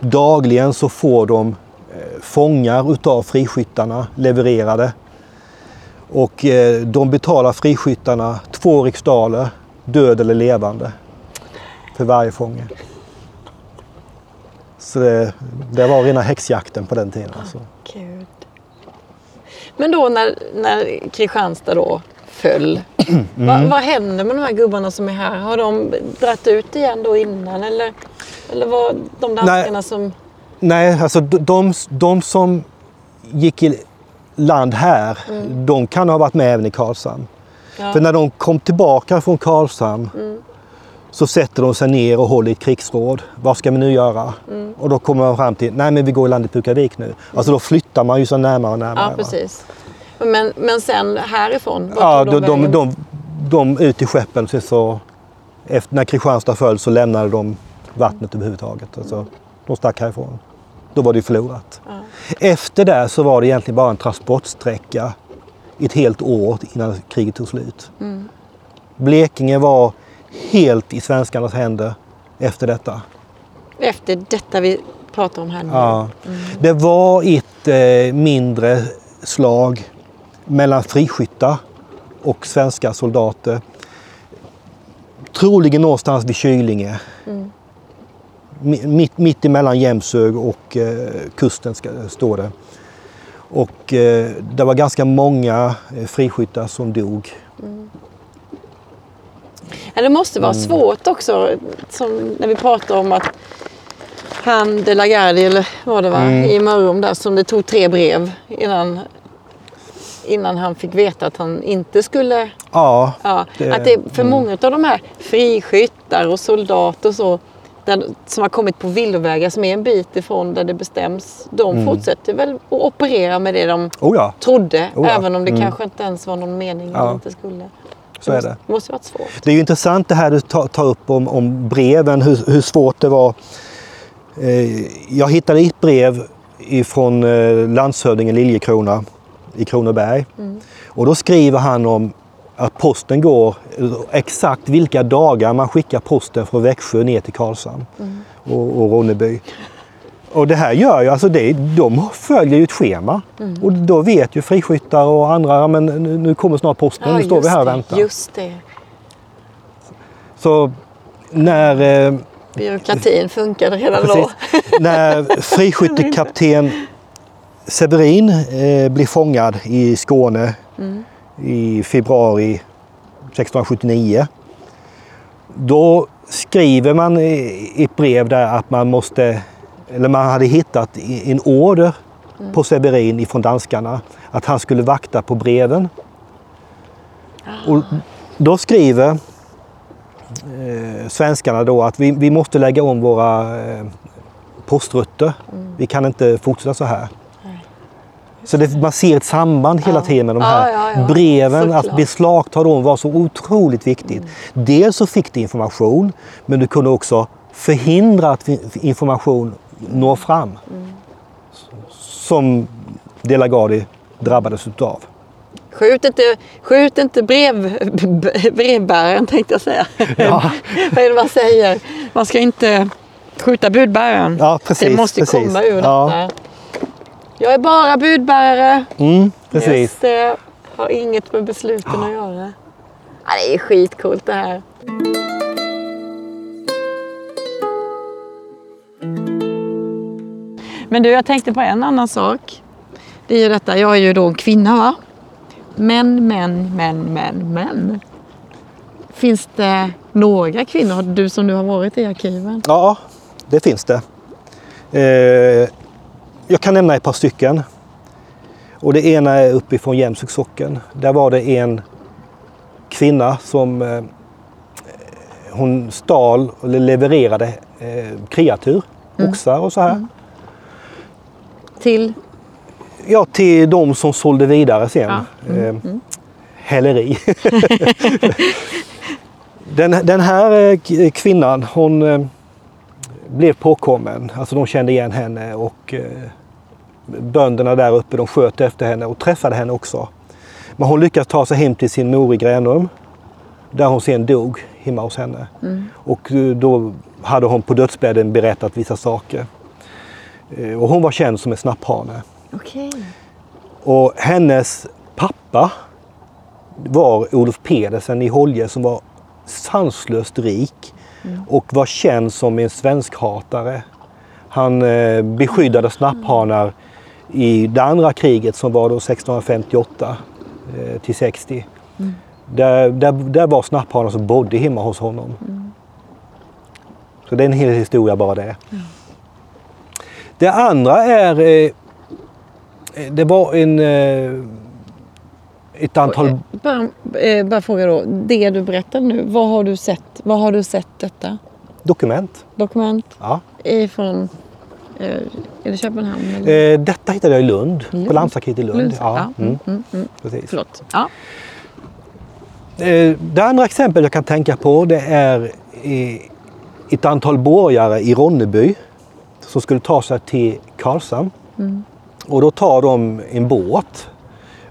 dagligen så får de eh, fångar utav friskyttarna levererade. Och eh, de betalar friskyttarna två riksdaler, död eller levande, för varje fånge. Så det, det var rena häxjakten på den tiden. Alltså. Gud. Men då när, när Kristianstad då föll, mm. vad, vad händer med de här gubbarna som är här? Har de dratt ut igen då innan eller, eller var de danskarna Nej. som... Nej, alltså de, de, de som gick i land här, mm. de kan ha varit med även i Karlshamn. Ja. För när de kom tillbaka från Karlshamn mm så sätter de sig ner och håller ett krigsråd. Vad ska vi nu göra? Mm. Och då kommer man fram till, nej men vi går i landet Pukkavik nu. Mm. Alltså då flyttar man ju så närmare och närmare. Ja, precis. Men, men sen härifrån? Ja, de, de, de, de, ut i skeppen. Så, efter, när Kristianstad föll så lämnade de vattnet överhuvudtaget. Alltså, de stack härifrån. Då var det förlorat. Ja. Efter det så var det egentligen bara en transportsträcka ett helt år innan kriget tog slut. Mm. Blekinge var helt i svenskarnas händer efter detta. Efter detta vi pratar om här nu? Ja. Mm. Det var ett eh, mindre slag mellan friskyttar och svenska soldater. Troligen någonstans vid Kylinge. Mm. Mitt, mitt emellan Jämshög och eh, kusten ska, står det. Och eh, det var ganska många eh, friskyttar som dog. Mm. Ja, det måste vara mm. svårt också, som när vi pratar om att han De la Gardie, eller vad det var, mm. i Mörrum där som det tog tre brev innan, innan han fick veta att han inte skulle... Ja. ja det, att det, för mm. många av de här friskyttar och soldater och så där, som har kommit på villovägar som är en bit ifrån där det bestäms. De mm. fortsätter väl att operera med det de oh ja. trodde. Oh ja. Även om det mm. kanske inte ens var någon mening ja. att inte skulle. Så det är det. måste varit svårt. Det är ju intressant det här du tar, upp om, om breven, hur, hur svårt det var. Eh, jag hittade ett brev ifrån eh, landshövdingen Liljekrona i Kronoberg. Mm. Och då skriver han om att posten går, exakt vilka dagar man skickar posten från Växjö ner till Karlshamn mm. och, och Ronneby. Och det här gör ju, alltså det, de följer ju ett schema. Mm. Och då vet ju friskyttar och andra, men nu kommer snart posten, ja, nu står vi här och väntar. Just det. Så när... Eh, Byråkratin funkade redan precis, då. när friskyttekapten Severin eh, blir fångad i Skåne mm. I februari 1679. Då skriver man i ett brev där att man måste eller man hade hittat en order mm. på Severin ifrån danskarna att han skulle vakta på breven. Ah. Och då skriver eh, svenskarna då att vi, vi måste lägga om våra eh, postrutter. Mm. Vi kan inte fortsätta så här. Så det, man ser ett samband hela tiden med de här breven. Att beslagta dem var så otroligt viktigt. Mm. Dels så fick det information, men du kunde också förhindra att information når fram. Mm. Som Delagadi drabbades utav. Skjut inte, skjut inte brev, brevbäraren tänkte jag säga. Ja. Vad är det man säger? Man ska inte skjuta budbäraren. Ja, precis. det måste precis. komma ur ja. detta. Jag är bara budbärare. Mm, precis. Just det. Har inget med besluten att göra. Ja, det är skitcoolt det här. Men du, jag tänkte på en annan sak. Det är ju detta, jag är ju då en kvinna va? Men, men, men, men, men. Finns det några kvinnor, du som nu har varit i arkiven? Ja, det finns det. Eh, jag kan nämna ett par stycken. Och det ena är uppifrån Jämshögs socken. Där var det en kvinna som eh, hon stal eller levererade eh, kreatur, oxar och så här. Till? Ja, till de som sålde vidare sen. Ja. Eh, häleri. den, den här eh, kvinnan, hon eh, blev påkommen. Alltså de kände igen henne och eh, bönderna där uppe de sköt efter henne och träffade henne också. Men hon lyckades ta sig hem till sin mor i Gränum. Där hon sen dog hemma hos henne. Och eh, då hade hon på dödsbädden berättat vissa saker. Eh, Och hon var känd som en snapphane. Okej. Och hennes pappa var Olof Pedersen i Holje som var sanslöst rik och var känd som en svenskhatare. Han eh, beskyddade snapphanar i det andra kriget som var då 1658 eh, till 60. Där, där, där var snapphanar som bodde hemma hos honom. Så det är en hel historia bara det. Det andra är eh, det var en, eh, ett antal... Bara, eh, bara fråga då, det du berättar nu, vad har du sett? Vad har du sett detta? dokument. Dokument Ja. ifrån, eh, är det Köpenhamn? Eller? Eh, detta hittade jag i Lund, Lund. på Landsarkivet i Lund. Lund, Ja, ja. mm, Mm, mm. precis. Förlåt. Ja. Eh, det andra exempel jag kan tänka på det är eh, ett antal borgare i Ronneby som skulle ta sig till Karlshamn. Och då tar de en båt.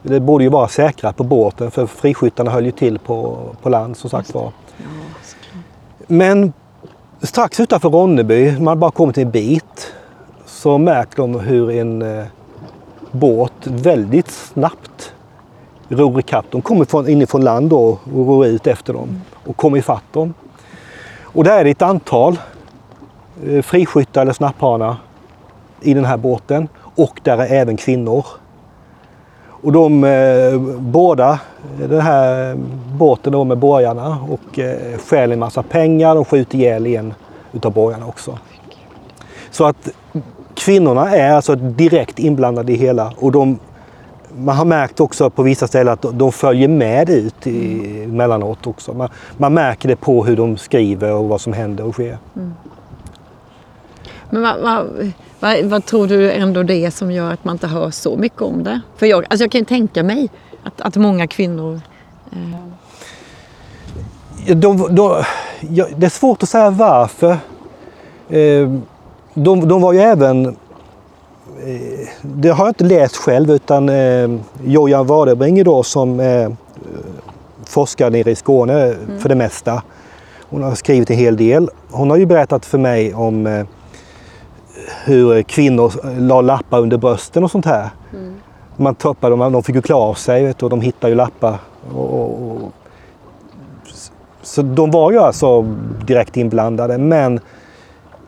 Det borde ju vara säkrat på båten för friskyttarna höll ju till på, på land som sagt var. Men strax utanför Ronneby, man bara kommit en bit, så märker de hur en eh, båt väldigt snabbt ror ikapp. De kommer från, inifrån land då och ror ut efter dem och kommer ifatt dem. Och där är det ett antal eh, friskyttar eller snapphanar i den här båten och där är även kvinnor. Och de eh, båda, den här båten då med borgarna och eh, stjäl en massa pengar. De skjuter ihjäl en utav borgarna också. Så att kvinnorna är alltså direkt inblandade i hela och de, man har märkt också på vissa ställen att de- följer med ut i, emellanåt också. Man, man märker det på hur de skriver och vad som händer och sker. Mm. Men vad, vad, vad, vad tror du ändå det är som gör att man inte hör så mycket om det? För jag, alltså jag kan ju tänka mig att, att många kvinnor... De, de, ja, det är svårt att säga varför. Eh, de, de var ju även... Eh, det har jag inte läst själv utan eh, Jojan Wadebringer då som eh, forskar nere i Skåne för det mesta. Hon har skrivit en hel del. Hon har ju berättat för mig om eh, hur kvinnor la lappar under brösten och sånt här. Man toppade dem, de fick ju klä av sig vet och de hittade ju lappar. Och, och, och, så de var ju alltså direkt inblandade men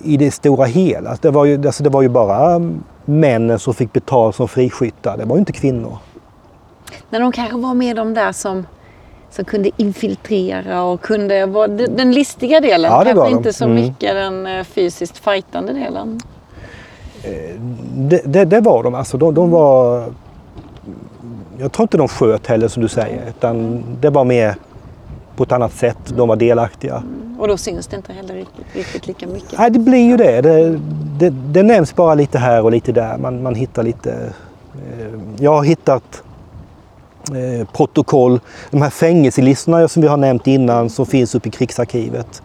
i det stora hela, det var ju, alltså det var ju bara männen som fick betalt som friskyttar. Det var ju inte kvinnor. När de kanske var med de där som, som kunde infiltrera och kunde vara den listiga delen. Ja, kanske de. inte så Mm. mycket den eh, fysiskt fightande delen. Det, det, det var de alltså. De, de var... Jag tror inte de sköt heller som du säger utan det var mer på ett annat sätt. De var delaktiga. Och då syns det inte heller riktigt, riktigt lika mycket. Nej, det blir ju det. Det, det. det nämns bara lite här och lite där. Man, man hittar lite... Eh, jag har hittat eh, protokoll. De här fängelselistorna som vi har nämnt innan som finns uppe i krigsarkivet.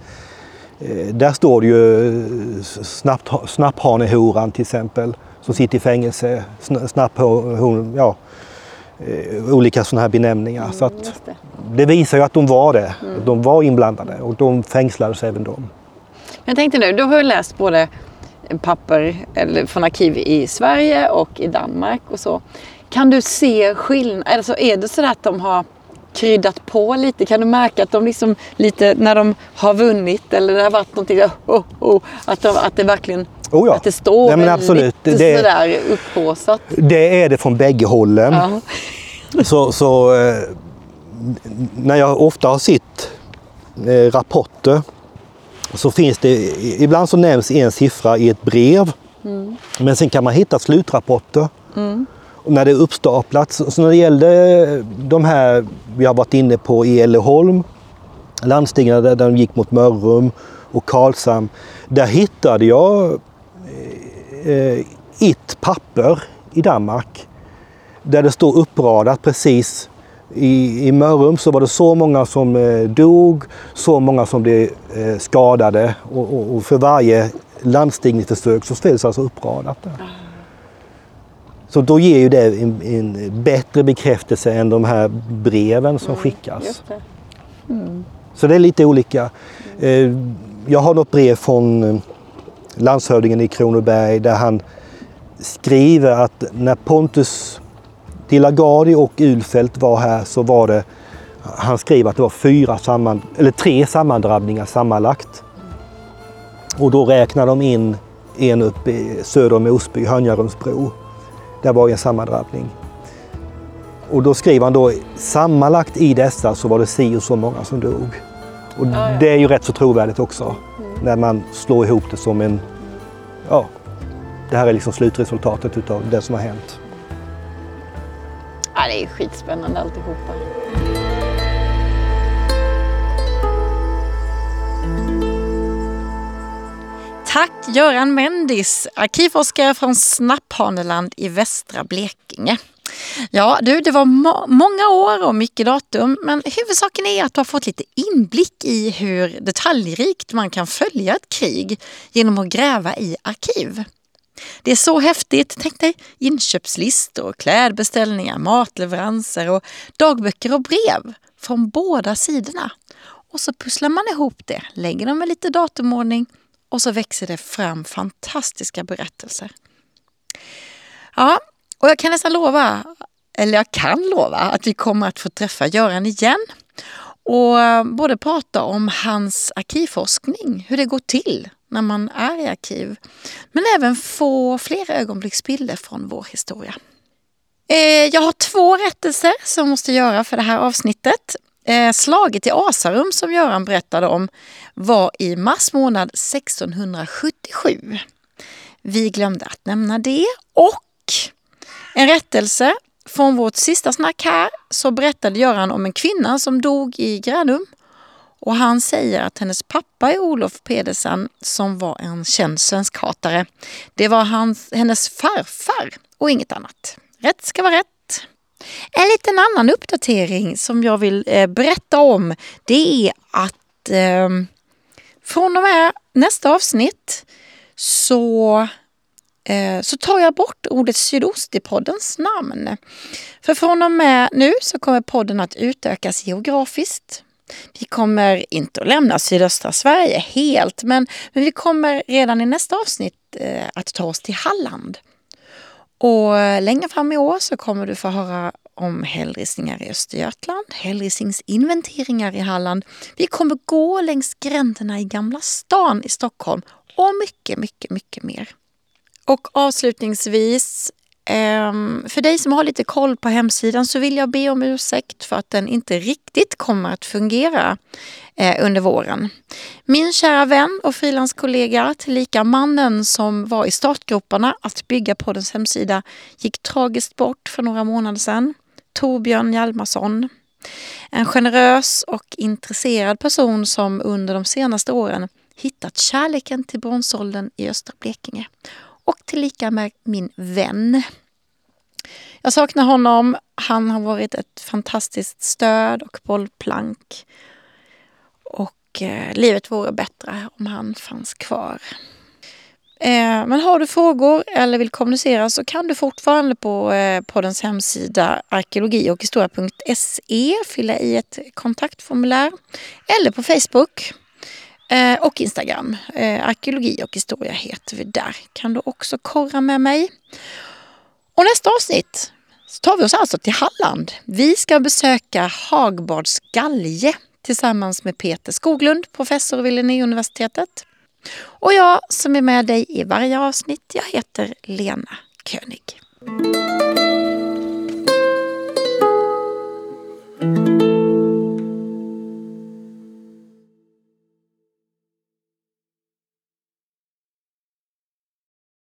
Eh, där står det ju eh, snabbt, snapphanehoran till exempel som sitter i fängelse. Sna- Snapphon, ja, eh, olika sådana här benämningar. Så att, det. det visar ju att de var det. De var inblandade och de fängslades även de. Jag tänkte nu, du har ju läst både papper eller från arkiv i Sverige och i Danmark och så. Kan du se skillnad? Alltså är det så att de har kryddat på lite? Kan du märka att de liksom lite när de har vunnit eller det har varit någonting oh, oh, att, de, att det verkligen Oh ja. att det står Nej, men absolut. Det- sådär upphaussat? Det är det från bägge hållen. Ja. Så, så eh, när jag ofta har sett eh, rapporter så finns det, ibland så nämns en siffra i ett brev. Men sen kan man hitta slutrapporter. Och när det är uppstaplat. Så när det gällde eh, de här vi har varit inne på i Älleholm, landstingen där de gick mot Mörrum och Karlshamn. Där hittade jag eh, eh ett papper i Danmark där det står uppradat precis. I, I Mörrum så var det så många som eh, dog, så många som blev eh, skadade och, och, och för varje landstigningsförsök så ställs alltså uppradat där. Ah. Så då ger ju det en, en bättre bekräftelse än de här breven som skickas. Just det. Så det är lite olika. Eh, Jag har något brev från eh, landshövdingen i Kronoberg där han skriver att när Pontus de la Gardie och Ulfelt var här så var det, han skriver att det var fyra samman, eller tre sammandrabbningar sammanlagt. Och då räknar de in en upp i söder om Osby, Hönjarumsbro. Där var en sammandrabbning. Och då skriver han då sammanlagt i dessa så var det si och så många som dog. Och Ja, ja. det är ju rätt så trovärdigt också. När man slår ihop det som en, ja, det här är liksom slutresultatet utav det som har hänt. Ja, det är skitspännande alltihopa. Tack Göran Mendis, arkivforskare från Snapphaneland i västra Blekinge. Ja du, det var må- många år och mycket datum men huvudsaken är att du har fått lite inblick i hur detaljrikt man kan följa ett krig genom att gräva i arkiv. Det är så häftigt. Tänk dig inköpslistor, klädbeställningar, matleveranser och dagböcker och brev från båda sidorna. Och så pusslar man ihop det, lägger dem med lite datumordning och så växer det fram fantastiska berättelser. Ja, och jag kan nästan lova, eller jag kan lova, att vi kommer att få träffa Göran igen och eh, både prata om hans arkivforskning, hur det går till när man är i arkiv, men även få fler ögonblicksbilder från vår historia. Eh, jag har två rättelser som jag måste göra för det här avsnittet. Eh, Slaget i Asarum som Göran berättade om var i mars månad 1677. Vi glömde att nämna det och en rättelse från vårt sista snack här så berättade Göran om en kvinna som dog i Gränum. Och han säger att hennes pappa är Olof Pedersen som var en känd svenskhatare. Det var hans, hennes farfar och inget annat. Rätt ska vara rätt. En liten annan uppdatering som jag vill eh, berätta om det är att eh, från och med nästa avsnitt så eh, så tar jag bort ordet sydost i poddens namn. För från och med nu så kommer podden att utökas geografiskt. Vi kommer inte att lämna sydöstra Sverige helt, men, men vi kommer redan i nästa avsnitt eh, att ta oss till Halland. Och eh, längre fram i år så kommer du få höra om hällristningar i Östergötland, hällristningsinventeringar i Halland. Vi kommer gå längs gränderna i Gamla stan i Stockholm och mycket, mycket, mycket mer. Och avslutningsvis, Ehm, för dig som har lite koll på hemsidan så vill jag be om ursäkt för att den inte riktigt kommer att fungera eh, under våren. Min kära vän och frilanskollega, tillika mannen som var i startgroparna att bygga poddens hemsida, gick tragiskt bort för några månader sedan. Torbjörn Hjalmarsson. En generös och intresserad person som under de senaste åren hittat kärleken till bronsåldern i östra Blekinge och tillika med min vän. Jag saknar honom. Han har varit ett fantastiskt stöd och bollplank. Och eh, livet vore bättre om han fanns kvar. Eh, men har du frågor eller vill kommunicera så kan du fortfarande på eh, poddens hemsida arkeologi och historia.se fylla i ett kontaktformulär eller på Facebook. Eh, och Instagram. Eh, arkeologi och historia heter vi där. Kan du också korra med mig. Och nästa avsnitt så tar vi oss alltså till Halland. Vi ska besöka Hagbards galge tillsammans med Peter Skoglund, professor vid Linnéuniversitetet. Och jag som är med dig i varje avsnitt, jag heter Lena König.